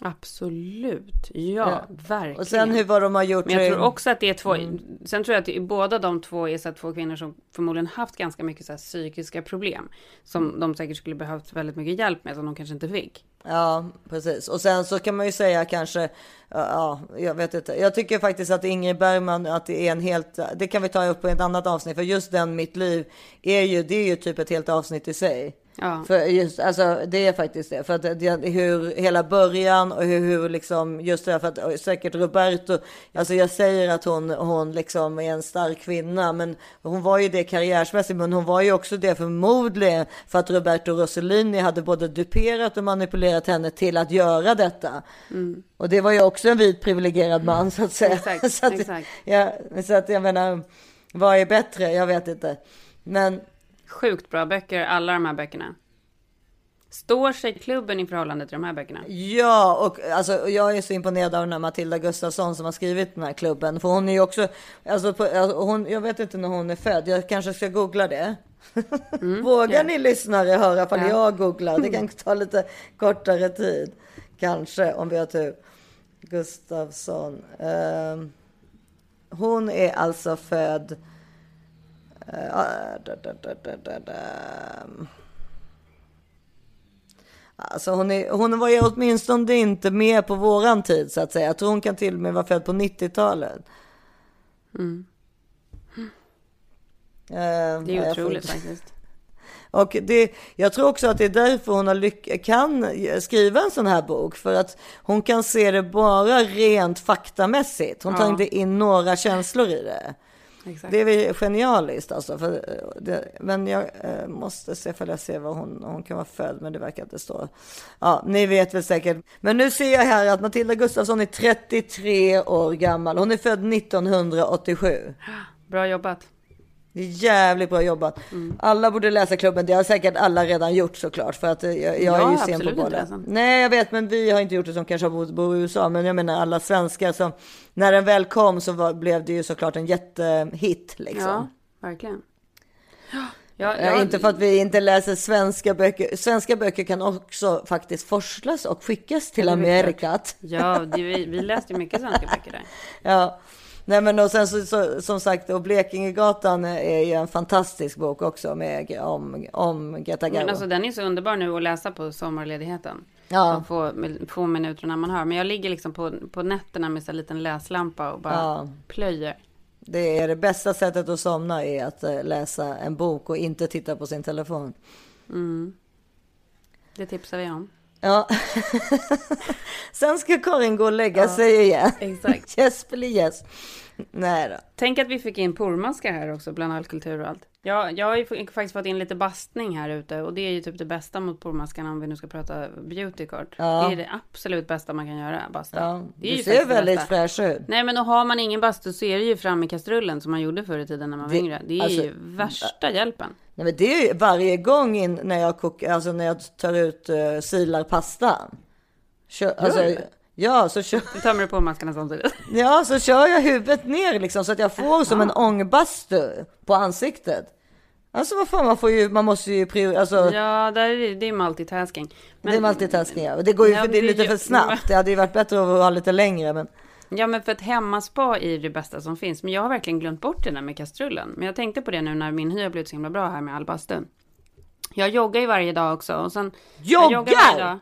Absolut, ja, verkligen. Och sen hur vad de har gjort. Men jag tror också att det är två, Mm. sen tror jag att det, båda de två är så två kvinnor som förmodligen haft ganska mycket så här psykiska problem. Som de säkert skulle behövt väldigt mycket hjälp med som de kanske inte fick. Ja, precis. Och sen så kan man ju säga kanske, ja, ja, jag vet inte. Jag tycker faktiskt att Ingrid Bergman, att det är en helt, det kan vi ta upp på ett annat avsnitt. För just den Mitt liv är ju, det är ju typ ett helt avsnitt i sig. Ja. För just, alltså det är faktiskt det. För att det, hur hela början och hur, hur liksom, just det här för att och säkert Roberto, alltså jag säger att hon, hon liksom är en stark kvinna, men hon var ju det karriärsmässigt, men hon var ju också det förmodligen för att Roberto Rossellini hade både duperat och manipulerat henne till att göra detta. Och det var ju också en vit privilegierad man så att säga. Exakt, så, att, exakt. Ja, så att jag menar, vad är bättre? Jag vet inte. Men Sjukt bra böcker, alla de här böckerna. Står sig klubben i förhållande till de här böckerna? Ja, och alltså, jag är så imponerad av den här Matilda Gustafsson som har skrivit den här klubben. För hon är ju också, alltså, på, alltså hon, jag vet inte när hon är född, jag kanske ska googla det. Vågar ja. ni lyssnare höra ifall Ja. jag googlar? Det kan ta lite kortare tid. Kanske, om vi har tur. Gustafsson. Ehm, hon är alltså född... Alltså hon, är, hon var ju åtminstone inte med på våran tid så att säga. Jag tror hon kan till och med vara född på 90-talet. Eh, Det är otroligt faktiskt. och det, jag tror också att det är därför hon kan skriva en sån här bok. För att hon kan se det bara rent faktamässigt. Hon tar Ja. inte in några känslor i det. Exakt. Det är genialiskt alltså. För eh, det, men jag eh, måste se för jag ser var hon, hon kan vara född. Men det verkar inte stå. Ja, ni vet väl säkert. Men nu ser jag här att Matilda Gustafsson är 33 år gammal. Hon är född 1987. Bra jobbat. Det är jävligt bra jobbat. Alla borde läsa klubben. Det har säkert alla redan gjort såklart. För att eh, jag, jag Jag är ju har sen på bollen. Nej, jag vet, men vi har inte gjort det som kanske bor, bor i USA. Men jag menar alla svenskar som, när den väl kom så var, blev det ju såklart en jättehit liksom. Ja, verkligen. Ja, Eh, ja, inte för att vi inte läser svenska böcker. Svenska böcker kan också faktiskt forslas och skickas till Ja, Amerikat. Ja, det, vi, vi läste ju mycket svenska böcker där. Ja, nej men och sen så, så, som sagt, och Blekingegatan är ju en fantastisk bok också med, om, om Greta Garbo. Men alltså den är så underbar nu att läsa på sommarledigheten. Ja. Få, få minuterna man har. Men jag ligger liksom på, på nätterna med här liten läslampa och bara Ja. plöjer. Det är det bästa sättet att somna är att eh, läsa en bok och inte titta på sin telefon. Det tipsar vi om. Ja. Sen ska Karin gå och lägga sig igen. Exakt. Yes, yes. Nej då. Tänk att vi fick in pormaskar här också bland all kultur och allt. Ja, jag har ju faktiskt fått in lite bastning här ute och det är ju typ det bästa mot pormaskarna om vi nu ska prata beautykort. Ja. Det är det absolut bästa man kan göra, basta. Ja, det är du ser väldigt fräsch ut. Nej men och har man ingen bastu så är det ju fram i kastrullen som man gjorde förr i tiden när man var Det- yngre. Det är alltså, ju värsta hjälpen. Nej, men det är ju varje gång in, när jag kokar, alltså när jag tar ut uh, silar pastan. Kör, alltså, du ja, så kör, Nu tömmer du på maskarna samtidigt. ja, så kör jag huvudet ner liksom så att jag får som en ångbastu på ansiktet. Alltså vad fan, man får ju, man måste ju prioritera, alltså. Ja, där är det, det är multitasking. Men, det är multitasking, ja. Och det går ju Ja, för det är lite för snabbt. Det hade ju varit bättre att ha lite längre, men. Ja, men för ett hemmaspa är det bästa som finns. Men jag har verkligen glömt bort det där med kastrullen. Men jag tänkte på det nu när min hy har blivit så himla bra här med all bastun. Jag joggar ju varje dag också. Och sen, jag Joggar?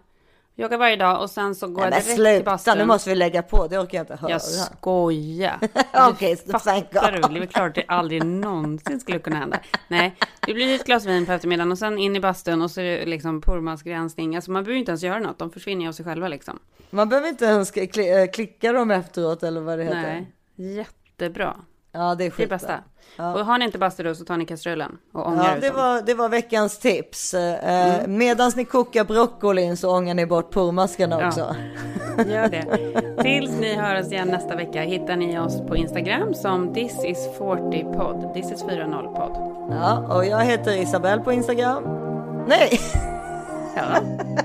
Joggar varje dag. Och sen så går Nej, jag direkt till sluta, bastun. nu måste vi lägga på. Det orkar jag inte höra. Jag skojar. Okej, så thank Fattar God. du? Det är klart att det aldrig någonsin skulle kunna hända. Nej, det blir ett glas vin på eftermiddagen och sen in i bastun och så är det liksom purmansgränsning. Alltså man behöver inte ens göra något, de försvinner av sig själva liksom. Man behöver inte ens eh, klicka dem efteråt eller vad det heter. Nej, jättebra. Ja, det är Det är bästa. Ja. Och har ni inte bastu då så tar ni kastrullen och ångar Ja, ut det dem. var, det var veckans tips. Eh, Mm. Medan ni kokar broccolin så ångar ni bort purmaskarna Ja. också. Gör det. Tills ni hör oss igen nästa vecka hittar ni oss på Instagram som this is 40 podd. This is 40 podd. Ja, och jag heter Isabelle på Instagram. Nej, Ja,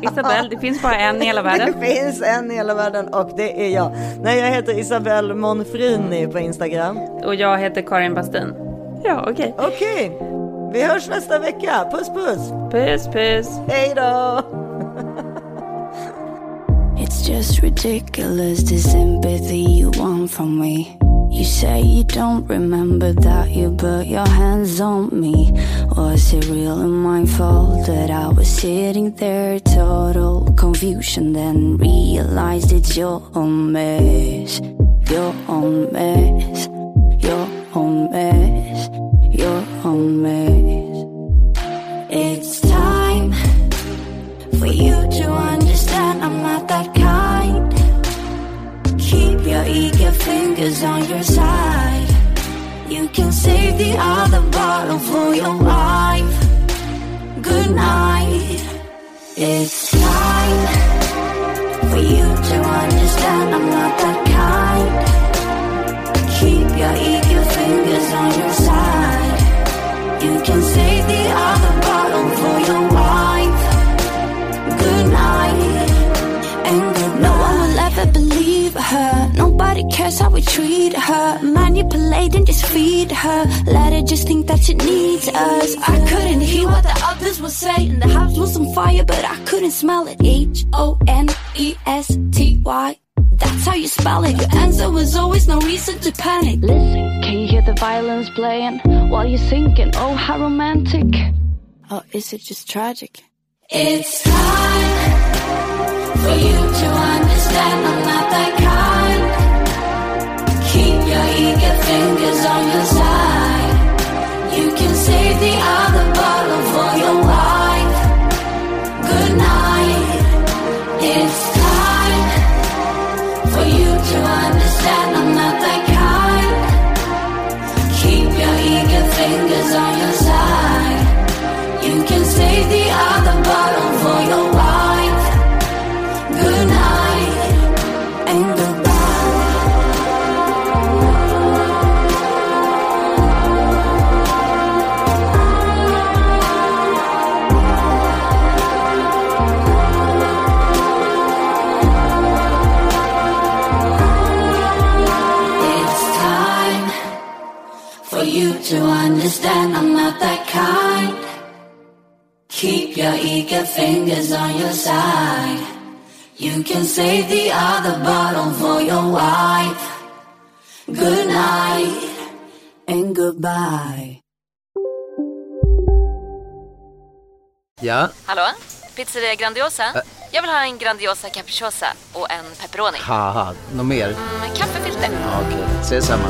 Isabelle, det finns bara en i hela världen. det finns en i hela världen och det är jag. Nej, jag heter Isabelle Monfrini på Instagram. Och jag heter Karin Bastin. Ja, okej. Okej, vi hörs nästa vecka. Puss puss! Puss, puss! Hej då! It's just ridiculous the sympathy you want from me. You say you don't remember that you put your hands on me. Was it really my fault that I was sitting there, total confusion? Then realized it's your own mess, your own mess, your own mess, your own mess. It's time for you to understand I'm not that kind. Keep your fingers on your side. You can save the other bottle for your wife. Good night. It's time for you to understand I'm not that kind. Keep your eager fingers on your side. You can save the other bottle for your wife. Good night and good No one will ever believe her. Nobody cares how we treat her. Manipulate and just feed her. Let her just think that she needs us. I couldn't hear what the others were saying. The house was on fire, but I couldn't smell it. H O N E S T Y. That's how you spell it. Your answer was always no reason to panic. Listen, can you hear the violins playing while you're thinking, oh, how romantic? Or is it just tragic? It's time for you to understand I'm not that kind. Your fingers on your side. You can save the other understand I'm not that kind. Keep your eager fingers on your side. You can save the other bottle for your wife. Good night and goodbye. Ja, Hallå? Pizzeria Grandiosa? Jag vill ha en Grandiosa capriciosa och en pepperoni. haha, något mer? Med kaffefilter. Ja, Okej, ses samma.